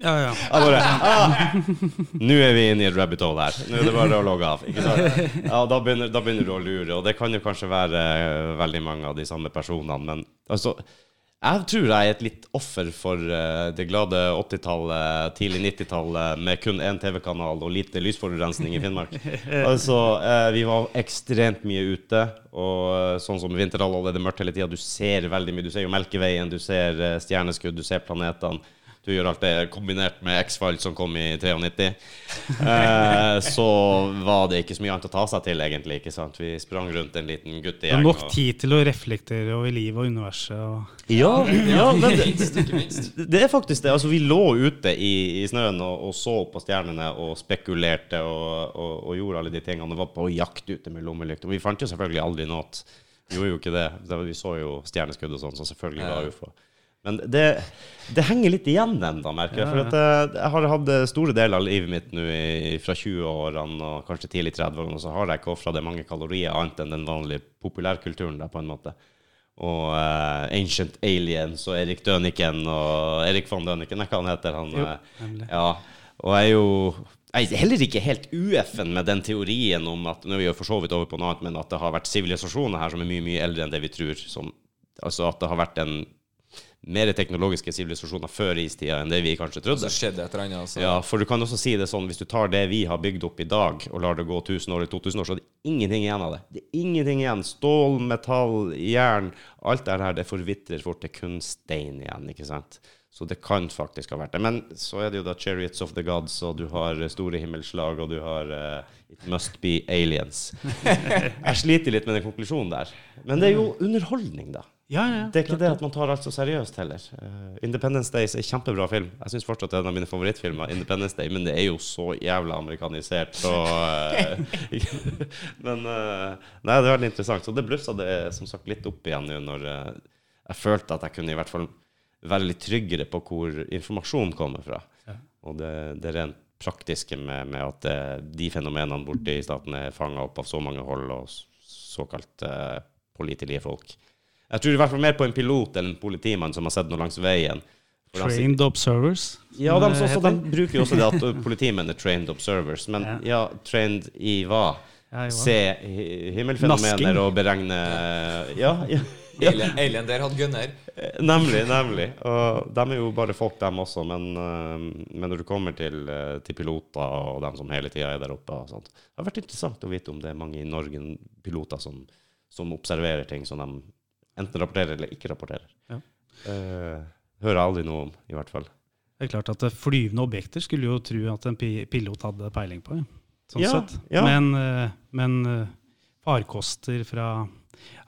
Ja, ja. Bare ah, Nå er vi inne i et rabbit hole her. Nå er det bare å logge av. Ikke sant? Ja, da begynner, da begynner du å lure, og det kan jo kanskje være eh, veldig mange av de samme personene, men altså jeg tror jeg er et litt offer for eh, det glade 80-tallet, tidlig 90-tallet, med kun én TV-kanal og lite lysforurensning i Finnmark. Altså, eh, vi var ekstremt mye ute, og eh, sånn som vinterhalvåret, det er mørkt hele tida. Du ser veldig mye. Du ser jo Melkeveien, du ser stjerneskudd, du ser planetene. Du gjør alt det kombinert med X-Files som kom i 93. Eh, så var det ikke så mye annet å ta seg til, egentlig. ikke sant? Vi sprang rundt en liten Det guttegjeng. er nok tid til å reflektere over livet og universet. Og Ja, ja, men det, det er faktisk det. Altså, vi lå ute i, i snøen og, og så på stjernene og spekulerte og, og, og gjorde alle de tingene. Og var på jakt ute med lommelykt. Og vi fant jo selvfølgelig aldri noe. Vi gjorde jo ikke det. Det Vi så jo stjerneskudd og sånn, så selvfølgelig var Ja. ufo. Men det, det henger litt igjen ennå, merker jeg. For at eh, jeg har hatt store deler av livet mitt nå i- fra 20-årene og kanskje tidlig 30-årene, og så har jeg ikke ofra det mange kalorier annet enn den vanlige populærkulturen der, på en måte. Og uh, Ancient Aliens og Erik Døniken og Erik von Døniken, er hva han heter. Han, Jo, eh, ja, og jeg er jo jeg er heller ikke helt ueffen med den teorien om at nå er vi jo for så vidt over på noe annet, men at det har vært sivilisasjoner her som er mye mye eldre enn det vi tror. Som, altså at det har vært en mer teknologiske sivilisasjoner før istida enn det vi kanskje Så trodde. skjedde et eller annet. Altså. Ja, for du kan også si det sånn, hvis du tar det vi har bygd opp i dag, og lar det gå 1000 år eller 2000 år, så er det ingenting igjen av det. Det er ingenting igjen. Stål, metall, jern, alt det her, det forvitrer fort. Det er kun stein igjen, ikke sant? Så det kan faktisk ha vært det. Men så er det jo da Chariots of the Gods, og du har eh, store himmelslag, og du har uh, It Must Be Aliens. Jeg sliter litt med den konklusjonen der. Men det er jo underholdning, da. Ja, ja. Det er ikke det at man tar alt så seriøst heller. Uh, Independence Day er kjempebra film. Jeg syns fortsatt det er en av mine favorittfilmer, Independence Day, men det er jo så jævla amerikanisert, så uh, Men uh, Nei, det er veldig interessant. Så det blussa det som sagt litt opp igjen nå når jeg følte at jeg kunne i hvert fall være litt tryggere på hvor informasjonen kommer fra. Ja. Og det, det rent praktiske med, med at de fenomenene borte i staten er fanga opp av så mange hold og såkalt pålitelige folk. Jeg tror i hvert fall mer på en pilot enn en politimann som har sett noe langs veien. Trained observers. ja, de, også, de bruker jo også det at politimenn er trained observers. Men Ja. ja, trained i hva? Ja. Se himmelfenomener og beregne Ja, ja, ja. Alien, Alien der hadde gunner. nemlig. nemlig. Og de er jo bare folk, dem også. Men, øh, men når du kommer til, øh, til piloter og dem som hele tida er der oppe og sånt, Det har vært interessant å vite om det er mange i Norge piloter som, som observerer ting som de enten rapporterer eller ikke rapporterer. Ja. Uh, hører jeg aldri noe om, i hvert fall. Det er klart at eh, flyvende objekter skulle jo tro at en pilot hadde peiling på. ja. Sånn Ja, sett. ja. Men, eh, men farkoster fra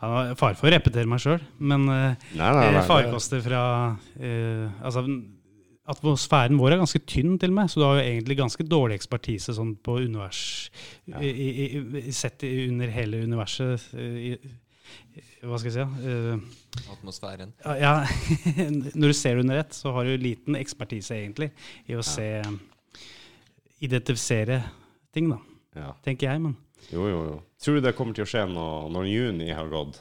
ja, Fare for å repetere meg sjøl, men Nei, nei, nei. farkoster fra uh, Altså, atmosfæren vår er ganske tynn, til og med, så du har jo egentlig ganske dårlig ekspertise sånn på univers Ja. i, i, i, Sett under hele universet. Hva skal jeg si? ja, eh, Atmosfæren. ja, ja, når du ser det under ett, så har du liten ekspertise egentlig i å se Identifisere ting, da, Ja. tenker jeg. Men Jo, jo, jo. Tror du det kommer til å skje noe når juni har gått?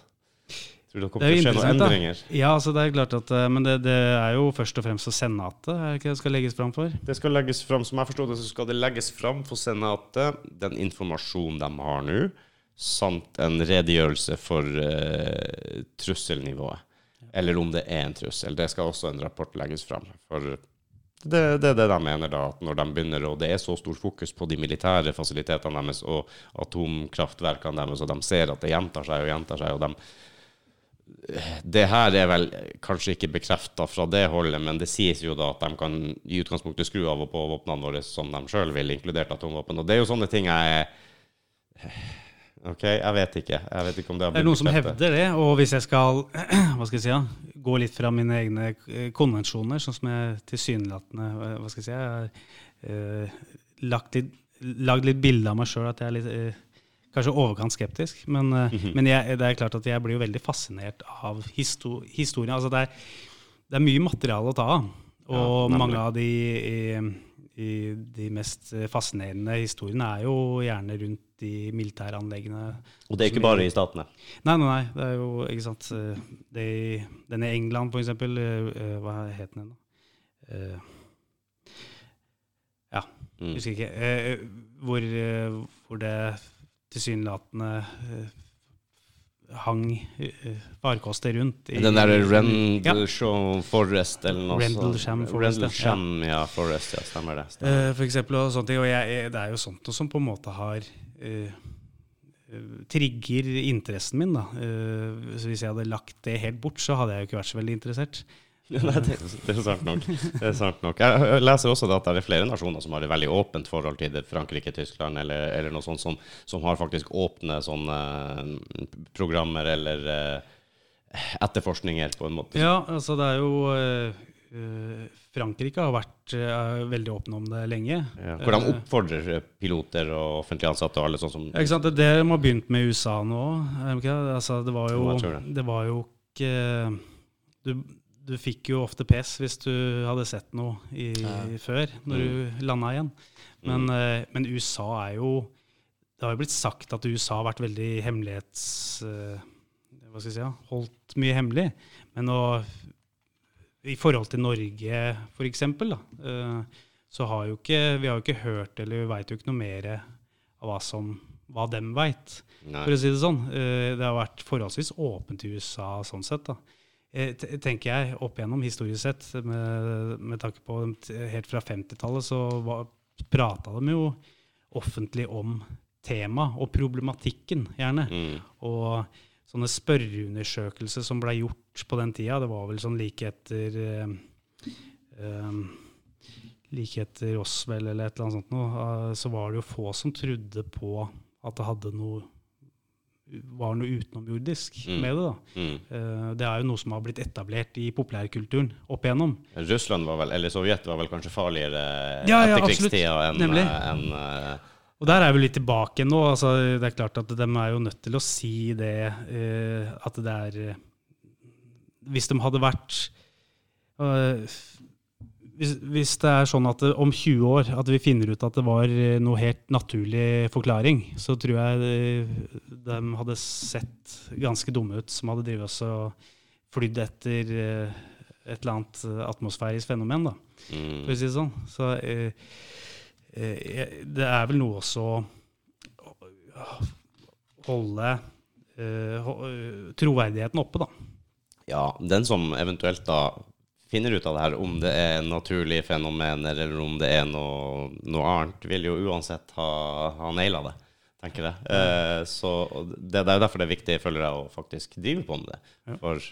Tror du det Det kommer det til å skje noen endringer? da. ja, altså det er klart at eh, Men det, det er jo først og fremst for Senatet er det ikke det skal legges fram for? Det skal legges fram, som jeg forstår det, så skal det legges fram for Senatet den informasjonen de har nå, samt en redegjørelse for uh, trusselnivået. Eller om det er en trussel. Det skal også en rapport legges fram. For det, det er det de mener, da, at når de begynner, og det er så stor fokus på de militære fasilitetene deres og atomkraftverkene deres, og de ser at det gjentar seg og gjentar seg, og de det her er vel kanskje ikke bekrefta fra det holdet, men det sies jo da at de kan i utgangspunktet skru av og på våpnene våre som de sjøl vil, inkludert atomvåpen. Og det er jo sånne ting jeg OK, jeg vet ikke. Jeg vet ikke om det har Det er noen som bekreftet. hevder det, og hvis jeg skal hva skal jeg si, ja, gå litt fra mine egne eh, konvensjoner, sånn som jeg tilsynelatende hva skal jeg si, jeg har eh, lagt litt, lagd litt bilde av meg sjøl at jeg er litt eh, kanskje overkant skeptisk. Men, mm -hmm. men jeg, det er klart at jeg blir jo veldig fascinert av histo historien. Altså det, er, det er mye materiale å ta av, og Ja, mange av de, i, i de mest fascinerende historiene er jo gjerne rundt de militæranleggene. Og det er ikke bare i statene. Nei, nei, nei. Det er jo, ikke sant eh, det, i- Den i England, for eksempel. eh, eh, Hva het den ennå? Ja, Mm. husker ikke. Hvor, hvor det tilsynelatende hang farkoster rundt. i- Den der Ja. Rendlesham Forest eller noe Rendlesham. Forest, ja. Rendlesham, ja. Forest, ja. Stemmer det. Stemmer. For eksempel, og ting. Og jeg, det er jo sånt som på en måte har trigger interessen min. da. Eh, så hvis jeg hadde lagt det helt bort, så hadde jeg jo ikke vært så veldig interessert. Nei, det, det er sant nok. Det er sant nok. Jeg leser også at det er flere nasjoner som har et veldig åpent forhold til det. Frankrike, Tyskland eller, eller noe sånt som, som har faktisk åpne sånne eh, programmer eller eh, etterforskninger, på en måte. Ja, altså det er jo eh, eh, Frankrike har vært uh, veldig åpne om det lenge. Ja, Hvordan Eh, oppfordrer piloter og offentlig ansatte og alle sånn som Ja, ikke sant? Det det de har begynt med i USA nå. det ikke? Altså, det, var jo, det. det var jo ikke du, du fikk jo ofte pes hvis du hadde sett noe i, Ja. før, når du landa igjen. Men, eh, men USA er jo Det har jo blitt sagt at USA har vært veldig hemmelighets... Uh, hva skal jeg si, ja, holdt mye hemmelig. Men å, i forhold til Norge, for eksempel, da, eh, så har jo ikke vi har jo ikke hørt eller vi veit jo ikke noe mer av hva, som, hva dem veit for å si det sånn. Eh, Det har vært forholdsvis åpent i USA sånn sett. da. Eh, tenker jeg, opp igjennom historisk sett, med, med tanke på helt fra 50-tallet, så prata de jo offentlig om tema og problematikken, gjerne. Mm. Og sånne spørreundersøkelser som ble gjort på den tida, det var vel sånn like etter eh, eh, Like etter Roswell eller et eller annet sånt noe, eh, så var det jo få som trodde på at det hadde noe var noe utenomjordisk Mm. med det. da. Mm. Eh, Det er jo noe som har blitt etablert i populærkulturen opp igjennom. Russland var vel, eller Sovjet var vel kanskje farligere Ja, ja, etterkrigstida enn enn, Og der er vi litt tilbake nå. altså Det er klart at de er jo nødt til å si det uh, at det er eh, Hvis de hadde vært uh, hvis, hvis det er sånn at det, om 20 år at vi finner ut at det var noe helt naturlig forklaring, så tror jeg de, de hadde sett ganske dumme ut som hadde drevet oss og flydd etter et eller annet atmosfærisk fenomen. da mm. for å si det sånn. Så eh, det er vel noe også holde eh, eh, troverdigheten oppe, da. Ja, den som eventuelt da finner ut av det her, om det er naturlige fenomener eller om det er noe, noe annet, vil jo uansett ha, ha naila det, tenker jeg. Eh, så det, det er jo derfor det er viktig, føler jeg, å faktisk drive på med det. Ja. For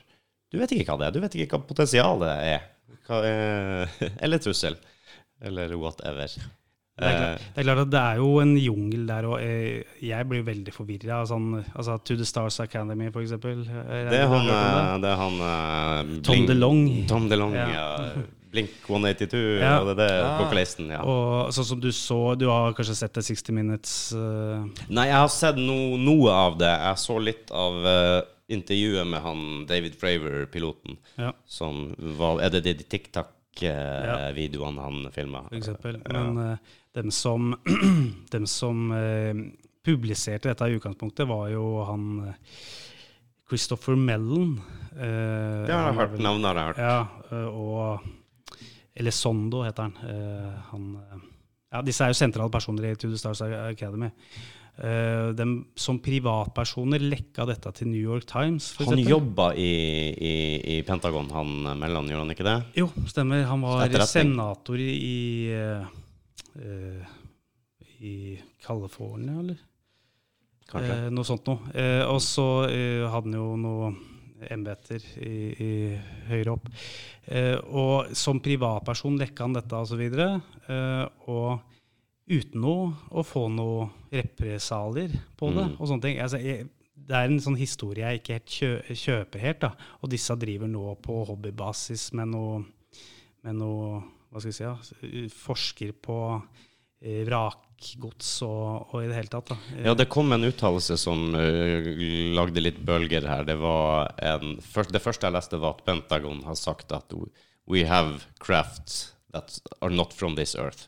du vet ikke hva det er. Du vet ikke hva potensialet er. Hva er eller trussel. Eller whatever. Det er, klart, det er klart at det er jo en jungel der, og eh, jeg blir veldig forvirra. Sånn, altså, To The Stars Academy, for eksempel. Eh, Det er han, eh, det er han eh, Tom DeLong. DeLonge. Tom DeLong, Ja. ja. Blink 182, Ja. og det det Ah. vokalisten, ja. Og sånn som du så, du har kanskje sett det 60 Minutes Uh... Nei, jeg har sett no, noe av det. Jeg så litt av uh, intervjuet med han David Fravor, piloten, Ja. som var Er det de TikTok-videoene han filma? for eksempel. Men eh, dem som, dem som eh, publiserte dette i utgangspunktet, var jo han eh, Christopher Mellon. eh, Det har jeg hørt. Navnet har jeg hørt. Ja, eh, og Elizondo heter han. Eh, han ja, disse er jo sentrale personer i To The Stars Academy. Uh, dem som privatpersoner lekka dette til New York Times. Han jobba i, i, i Pentagon, han Mellan, gjorde han ikke det? Jo, stemmer. Han var senator i, i, eh, i California, eller? Eh, noe sånt noe. Eh, og så eh, hadde han jo noe embeter i, i høyre opp. Eh, og som privatperson lekka han dette, og så. Eh, og uten noe å få noe represalier på det, Mm. og sånne ting. Altså, jeg, det er en sånn historie jeg ikke helt kjø, kjøper helt, da. Og disse driver nå på hobbybasis med noe, med noe Hva skal vi si, ja, forsker på eh, vrakgods og, og i det hele tatt. da. Ja, det kom en uttalelse som uh, lagde litt bølger her. Det en først, Det første jeg leste, var at Pentagon har sagt at we have crafts that are not from this earth.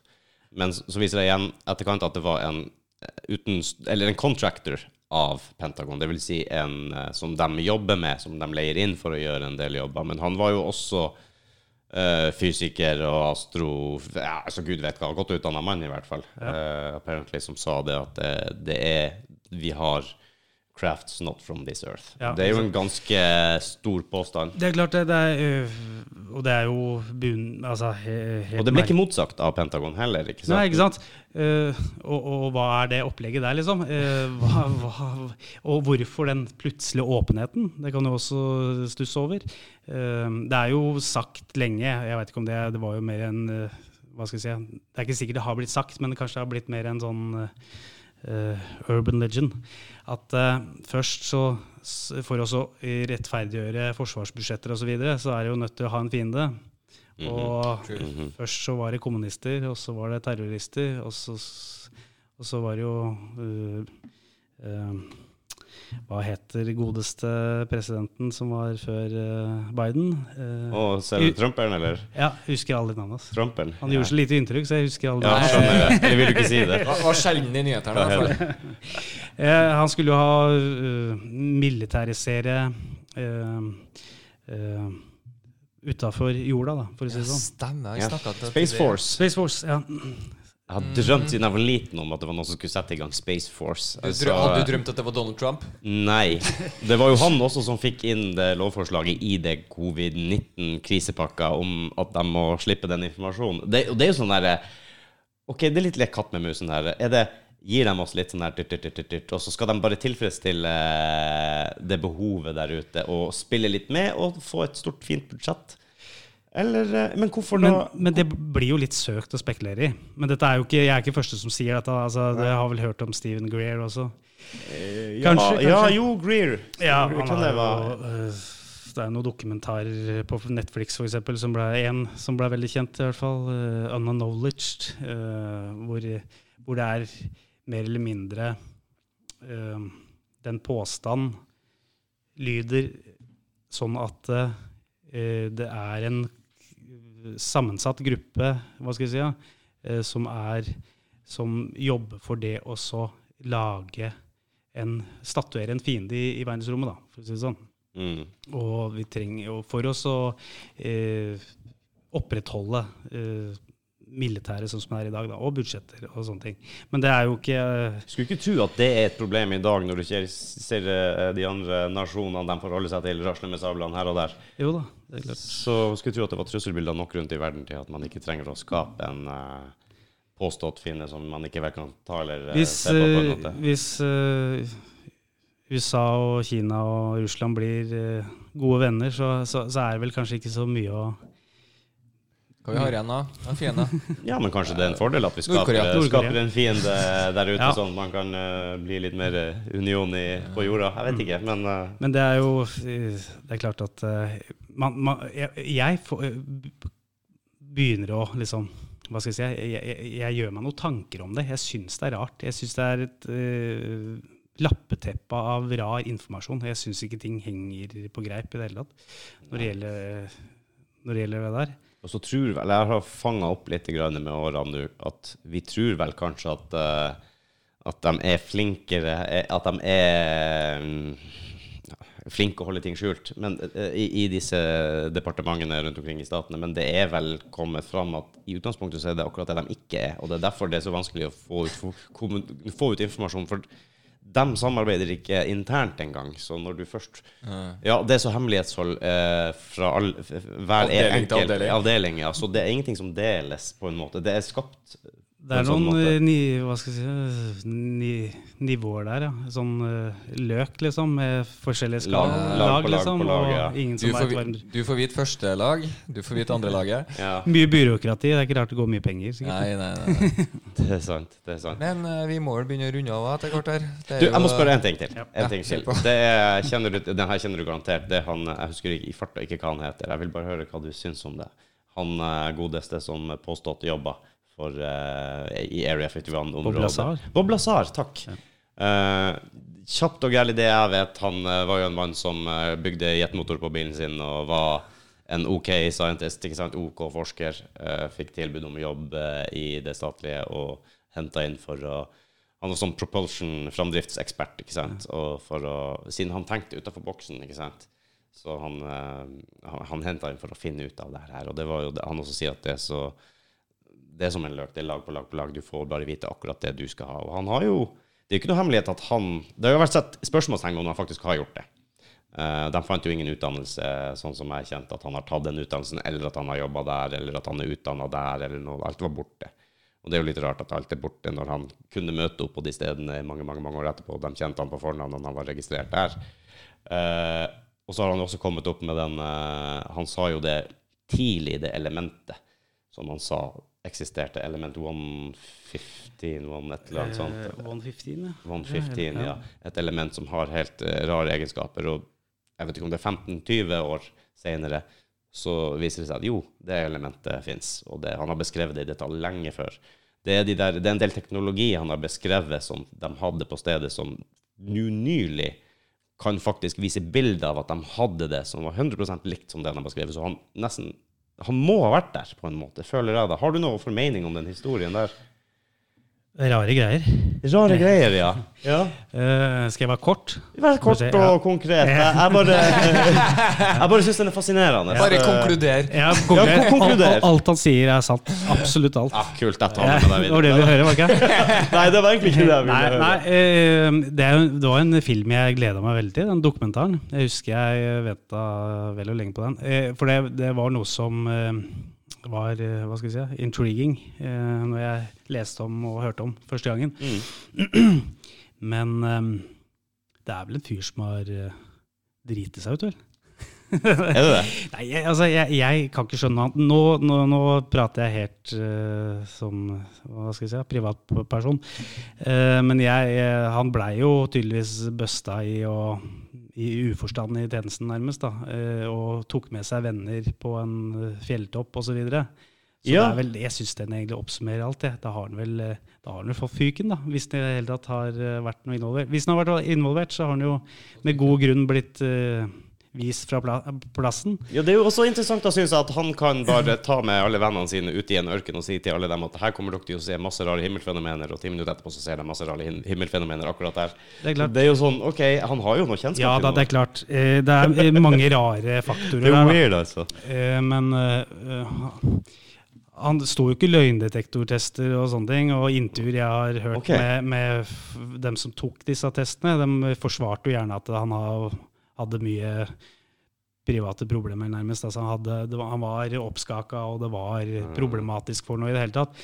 Men så viser det igjen etterkant at det var en eh, uten, en contractor av Pentagon. Det vil si en eh, som de jobber med, som de leier inn for å gjøre en del jobber. Men han var jo også eh, fysiker og astro... Ja, altså Gud vet hva. Godt utdanna mann, i hvert fall. Eh, apparently, som sa det at det, det er Vi har crafts not from this earth. Ja, det er jo en ganske stor påstand. Det er klart, det, det er, øh, og det er jo bunn... Altså, he, Og det ble ikke motsagt av Pentagon heller, ikke sant? Nei, ikke sant? Uh, og, og hva er det opplegget der, liksom? Uh, hva, hva, og hvorfor den plutselige åpenheten? Det kan du også stusse over. Uh, det er jo sagt lenge, jeg vet ikke om det Det var jo mer en Hva skal jeg si Det er ikke sikkert det har blitt sagt, men det kanskje har blitt mer en sånn urban legend. At eh, først så For å rettferdiggjøre forsvarsbudsjetter osv., så, videre, så er det jo nødt til å ha en fiende. Og Og -hmm. Først så var det kommunister, og så var det terrorister, og så, og så var det jo uh, øh, hva heter godeste presidenten som var før eh, Biden? Eh, Og Selv du Trumperen, eller? ja, husker aldri navnet hans. Trumpen. Han gjorde så lite inntrykk, så jeg husker aldri Ja, navnet. skjønner det. Jeg vil du ikke si det? Det var sjelden i nyhetene. i hvert fall. Eh, han skulle jo ha uh, militærisere uh, uh, utafor jorda, da, for å si det sånn. Stemmer. Ja. Jeg ja. Space. Force. Space Force, ja. Jeg har drømt siden jeg var liten om at det var noen som skulle sette i gang Space Force. Altså, hadde du drømt at det var Donald Trump? Nei. Det var jo han også som fikk inn det lovforslaget i det covid-19-krisepakka om at de må slippe den informasjonen. Det, det er jo sånn derre Ok, det er litt lek katt med musen her. Er det Gir dem oss litt sånn her og så skal de bare tilfredsstille eh, det behovet der ute og spille litt med og få et stort, fint budsjett? Eller eh, Men hvorfor da Men, det blir jo litt søkt å spekulere i. Men dette er jo ikke, jeg er ikke første som sier dette. Altså, jeg har vel hørt om Stephen Greer også. Eh, Kanskje, ja, Ja, jo, Greer. Ja, Kan han det jo, være- øh, det er noen dokumentarer på Netflix for eksempel, som ble en som ble veldig kjent, i hvert fall. Uh, Unacknowledged. Uh, hvor, hvor det er mer eller mindre uh, Den påstand lyder sånn at uh, det er en sammensatt gruppe, hva skal jeg si, ja, øh, som er som jobber for det å så lage en, statuere en fiende i, i verdensrommet, da, for å si det sånn. Mm. Og vi trenger jo for oss å eh, opprettholde eh, militæret sånn som det er i dag, da, og budsjetter og sånne ting. Men det er jo ikke eh, Skulle ikke tro at det er et problem i dag, når du ser, ser eh, de andre nasjonene de forholder seg til, rasle med sablene her og der. Jo da. Så skulle tro at det var trusselbilder nok rundt i verden til at man ikke trenger å skape en uh, påstått fiende som man ikke kan ta eller uh, Hvis, se på på en eh, måte. hvis uh, USA og Kina og Russland blir gode venner, så, så, så er det vel kanskje ikke så mye å Hva vi har igjen da? En fiende? Ja, men kanskje det er en fordel at vi skaper, skaper en fiende der ute, Ja. sånn at man kan bli litt mer union i, på jorda. Jeg vet ikke, men Men det er jo Det er klart at man, man, jeg, jeg eh, begynner å liksom Hva skal jeg si? Jeg, jeg, jeg gjør meg noen tanker om det. Jeg syns det er rart. Jeg syns det er et uh, lappeteppe av rar informasjon. Jeg syns ikke ting henger på greip i det hele tatt når det gjelder, når det, gjelder det der. Og så tror vel, Jeg har fanga opp litt med årene nå at vi tror vel kanskje at, uh, at de er flinkere At de er mm, flinke å holde ting skjult men, eh, i, i disse departementene rundt omkring i statene. Men det er vel kommet fram at i utgangspunktet så er det akkurat det de ikke er. Og det er derfor det er så vanskelig å få ut, få, få ut informasjon. For de samarbeider ikke internt engang. Så når du først Ja, det er så hemmelighetshold eh, fra all, hver Avdeling enkelt avdeling. avdeling. Ja. Så det er ingenting som deles, på en måte. Det er skapt Det er sånn noen eh, ni, hva skal jeg si, ni, nivåer der, ja. Sånn uh, løk, liksom, med forskjellige skal, Lag- lag, lag på lag liksom. på lag, ja. Og ingen Du som får, vet vi- hverandre. du får vite første lag, du får vite andre laget. Ja, Mye byråkrati. Det er ikke rart det går mye penger. sikkert. Nei, nei, nei. det er sant. Det er sant. Men uh, vi må vel begynne å runde av etter hvert her. Det er Du, jeg må spørre en ting til. Ja. En ting til. Det er, kjenner du, den her kjenner du garantert. Det er han, jeg husker ikke i farta ikke hva han heter. Jeg vil bare høre hva du syns om det. Han godeste som påstått jobba for, eh, i Area 51-området. Bob Lazar. Bob Lazar, takk. Eh, kjapt og gærlig det jeg vet, han uh, var jo en mann som uh, bygde jetmotor på bilen sin og var en OK scientist, ikke sant? OK forsker. fikk tilbud om jobb i det statlige og henta inn for å Han var sånn propulsion framdriftsekspert, ikke sant. Og for å, siden han tenkte utafor boksen, ikke sant. Så han, han, han henta inn for å finne ut av det her. Og det var jo det, han også sier at det er så det er som en løk. Det er lag på lag på lag. Du får bare vite akkurat det du skal ha. Og han har jo Det er jo ikke noe hemmelighet at han Det har jo vært sett spørsmålstegn om han faktisk har gjort det. Eh, de fant jo ingen utdannelse, sånn som jeg kjente, at han har tatt den utdannelsen, eller at han har jobba der, eller at han er utdanna der, eller noe. Alt var borte. Og det er jo litt rart at alt er borte når han kunne møte opp på de stedene mange mange, mange år etterpå. De kjente han på fornavn, og han var registrert der. Eh, og så har han også kommet opp med den eh, Han sa jo det tidlig, det elementet som han sa eksisterte. Element 115, one et eller annet sånt. Eh, 115, ja. 115, ja. Et element som har helt eh, rare egenskaper. Og jeg vet ikke om det er 15-20 år senere, så viser det seg at jo, det elementet fins. Og det, han har beskrevet det i detalj lenge før. Det er, de der, det er en del teknologi han har beskrevet som de hadde på stedet, som nå nylig kan faktisk vise bilder av at de hadde det som var 100% likt som det han har beskrevet. Så han nesten Han må ha vært der, på en måte, føler jeg det. Har du noe formening om den historien der? Rare greier. Rare greier, ja. ja. Uh, skal jeg være kort? Vær kort vi ja. og konkret. Jeg, bare, jeg bare syns den er fascinerende. Bare konkluder. Ja, Ja, konkluder. Alt, alt han sier, er sant. Absolutt alt. Ja, kult. Jeg tar Ja, med meg det var det videre. vi hører, var det ikke? Nei, det var egentlig ikke det jeg ville Nei, høre. nei eh, det, er, det var en film jeg gleda meg veldig til, den dokumentaren. Jeg husker jeg venta vel og lenge på den. Eh, For det, det var noe som var eh, hva skal vi si, intriguing eh, når jeg leste om og hørte om første gangen. Mm. Men eh, det er vel en fyr som har uh, driti seg ut, vel? Er det det? Nei, jeg, altså, jeg, jeg kan ikke skjønne annet. Nå, nå, nå prater jeg helt uh, som hva skal jeg si, privatperson. Uh, men jeg, han blei jo tydeligvis busta i, å- i uforstand i tjenesten, nærmest. da, eh, Og tok med seg venner på en eh, fjelltopp osv. Så, videre. så Ja. det er vel, jeg syns den egentlig oppsummerer alt. det. Da har den vel eh, da har den vel fått fyken, da, hvis den i det hele tatt har vært noe involvert. Hvis den har vært involvert, så har den jo med god grunn blitt eh, vist fra plassen. Ja, Det er jo også interessant å synes at han kan bare ta med alle vennene sine ut i en ørken og si til alle dem at her kommer dere til å se masse rare himmelfenomener, og ti minutter etterpå så ser de masse rare himmelfenomener akkurat der. Det er klart. Det er jo sånn, ok, han har jo noe kjennskap Ja til noe. Ja, det er klart. Eh, Det er eh, mange rare faktorer Det er jo weird, altså. Eh, Men eh, han sto jo ikke løgndetektortester og sånne ting. Og inntur jeg har hørt okay. med, med dem som tok disse testene, de forsvarte jo gjerne at han ha- hadde mye private problemer, nærmest. Altså han, hadde, var, han var oppskaka, og det var problematisk for noe i det hele tatt.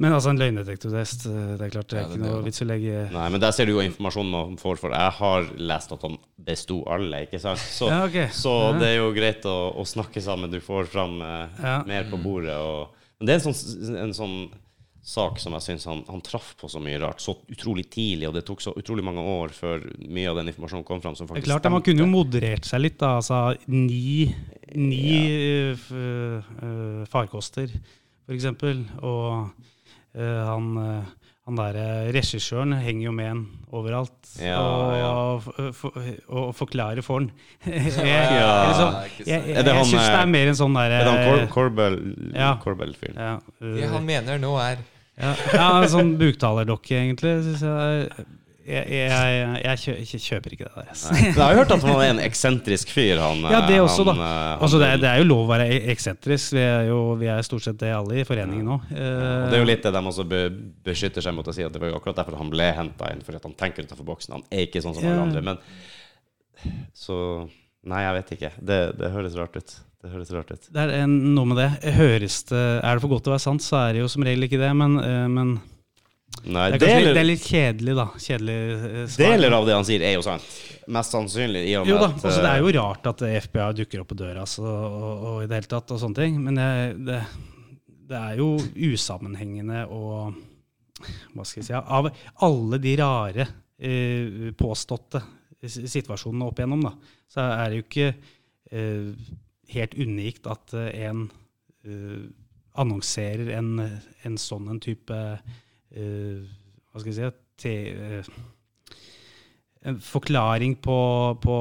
Men altså, en løgndetektortest, eh, det er klart det er Ja, det ikke noe vits å legge Nei, men der ser du jo informasjonen man får, for jeg har lest at han besto alle, ikke sant? Så, Ja, okay. så Ja. det er jo greit å, å snakke sammen, du får fram eh, mer på bordet. Og, men det er en sånn, en sånn sak som jeg syns han, han traff på så mye rart, så utrolig tidlig, og det tok så utrolig mange år før mye av den informasjonen kom fram Det er klart, Man kunne jo moderert seg litt. da, altså Ni, ni ja. eh, farkoster, eksempel. Og uh, han, uh, han derre regissøren henger jo med en overalt. Ja, og, ja. f- f- og forklarer for han. jeg Ja, liksom, ikke jeg, jeg, Er det jeg syns det eh, er mer en sånn derre Er det han Cor Corbell, Ja. Ja, eh, Det han mener nå, er ja, ja, en sånn buktalerdokke, egentlig. Synes jeg, jeg, jeg, jeg, jeg kjøper ikke det der. ass. Jeg har hørt at han var en eksentrisk fyr. Han, Ja, det også, han, da. eh, han- Altså, det, er, det er jo lov å være eksentrisk. Vi er jo vi er stort sett det alle i foreningen nå. Ja. Det er jo litt det de også beskytter seg mot å si, at det var jo akkurat derfor han ble henta inn, fordi at han tenker utenfor boksen. Han er ikke sånn som alle andre. Men så Nei, jeg vet ikke. Det, det høres rart ut. Det høres rart ut. Det er en, noe med det. Høres det Er det for godt til å være sant, så er det jo som regel ikke det. Men, eh, men Nei, det, er deler, litt- det er litt kjedelig, da. Kjedelig eh, svar. deler av det han sier, er jo sant. Mest sannsynlig. I og med Jo da, at, altså det er eh, jo rart at FBI dukker opp på døra altså, og, og i det hele tatt, og sånne ting. Men det, det, det er jo usammenhengende og Hva skal jeg si Av alle de rare eh, påståtte situasjonene opp igjennom, da, så er det jo ikke eh, helt unikt at eh, en eh, annonserer en, en sånn en type Hva skal jeg si te, eh, en forklaring på, på,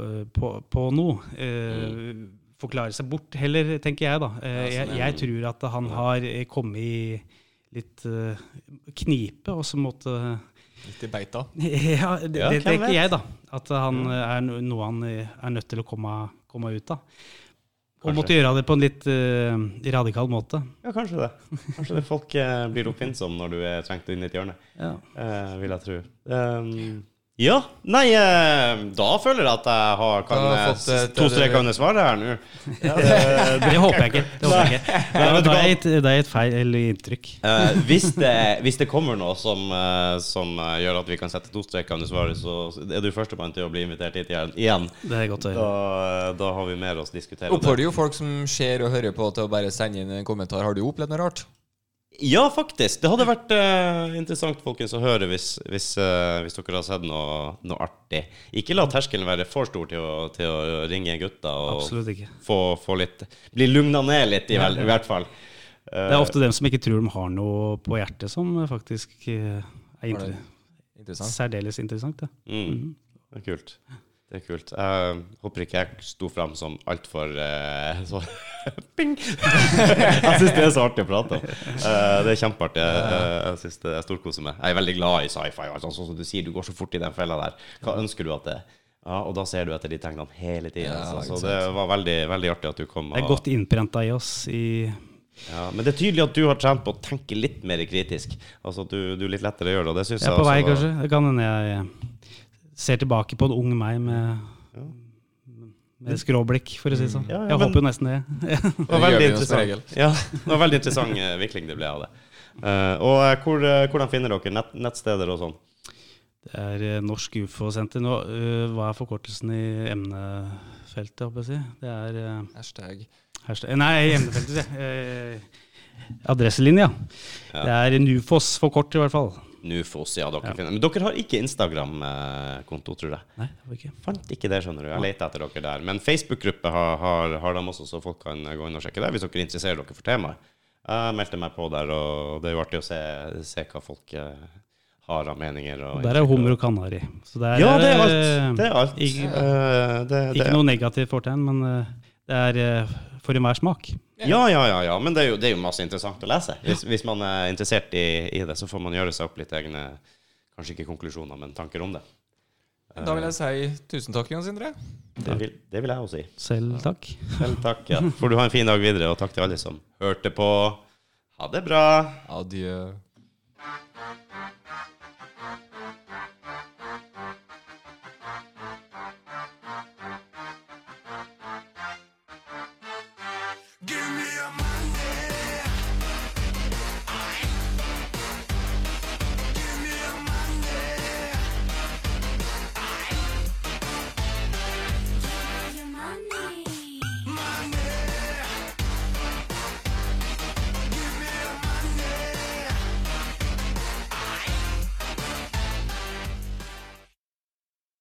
eh, på, på noe. Mm. Forklare seg bort, heller, tenker jeg. da. Eh, Ja, jeg, sånn, jeg tror at han har eh, kommet i litt eh, knipe, og så måtte litt i beita. Ja, det, Ja, det tenker vet? jeg, da. At han eh, er noe han eh, er nødt til å komme, komme ut av. Og måtte gjøre det på en litt uh, radikal måte. Ja, kanskje det. Kanskje det folk uh, blir oppfinnsomme når du er trengt inn i et hjørne. Ja. uh, vil jeg tro. Um, ja. Nei, eh, da føler jeg at jeg har kan, har fått et- to streker under svaret her nå. Ja, det, Det håper jeg ikke. Det håper jeg ikke. Nei, Da er et- det er et feil inntrykk. Uh, hvis, det, hvis det kommer noe som, uh, som gjør at vi kan sette to streker under svaret, så er du førstemann til å bli invitert hit igjen. Det er godt å Da, høre. da har vi mer å diskutere. Oppfordrer jo folk som ser og hører på, til å bare sende inn en kommentar. Har du opplevd noe rart? Ja, faktisk. Det hadde vært uh, interessant folkens, å høre hvis, hvis, uh, hvis dere har sett noe, noe artig. Ikke la terskelen være for stor til å, til å ringe gutta og ikke. få, få litt Bli lugna ned litt, i, vel, i hvert fall. Uh, Det er ofte dem som ikke tror de har noe på hjertet, som faktisk eh, er inter Interessant. særdeles interessant. Ja. mm. Det er kult. Det er kult. Jeg håper ikke jeg sto fram som altfor uh, så Ping! jeg syns det er så artig å prate om. Uh, det er kjempeartig. Uh, jeg synes det er storkoser meg. Jeg er veldig glad i sci-fi. Altså, sånn som du sier, du går så fort i den fella der. Hva ønsker du at det er? Ja, og da ser du etter de tegnene hele tida. Ja, så det var veldig, veldig artig at du kom. Det er godt innprenta i oss i ja, men det er tydelig at du har trent på å tenke litt mer kritisk. Altså at du, du litt lettere gjør det. Og det Jeg er på vei, var- kanskje. Det kan hende jeg ser tilbake på en ung meg med, med skråblikk, for å si det sånn. Ja, ja, Jeg men- håper jo nesten det. Det var Det veldig interessant. Ja, det var veldig interessant eh, vikling det ble av det. Uh, og eh, hvor, hvordan finner dere nett, nettsteder og sånn? Det er Norsk ufo-senter. Nå, uh, hva er forkortelsen i emnefeltet, håper jeg å si? Det er uh, Hashtag. hashtag, Nei, emnefeltet, sier jeg. Eh, Adresselinja. Ja. Det er Nufos for kort, i hvert fall. Nufos, ja, dere Ja. finner Men dere har ikke Instagram-konto, tror jeg. Nei, det var ikke. Fant ikke det, skjønner du. Jeg leter etter dere der. Men Facebook-gruppe har, har, har de også, så folk kan gå inn og sjekke der hvis dere interesserer dere for temaet. Jeg meldte meg på der, og det er jo artig å se, se hva folk eh, har av meninger. Og der er hummer og kanari. Så det er, Ja, det er alt. øh, Det er alt. Ikke, uh, det, det, ikke noe negativt fortegn, men det er for enhver smak. Ja, ja, ja, ja. Men det er, jo, det er jo masse interessant å lese. Hvis, hvis man er interessert i, i det, så får man gjøre seg opp litt egne Kanskje ikke konklusjoner, men tanker om det. Da vil jeg si tusen takk, Jan Sindre. Det vil, det vil jeg også si. Selv takk. Selv takk. Ja. Får du ha en fin dag videre, og takk til alle som hørte på. Ha det bra. Adjø.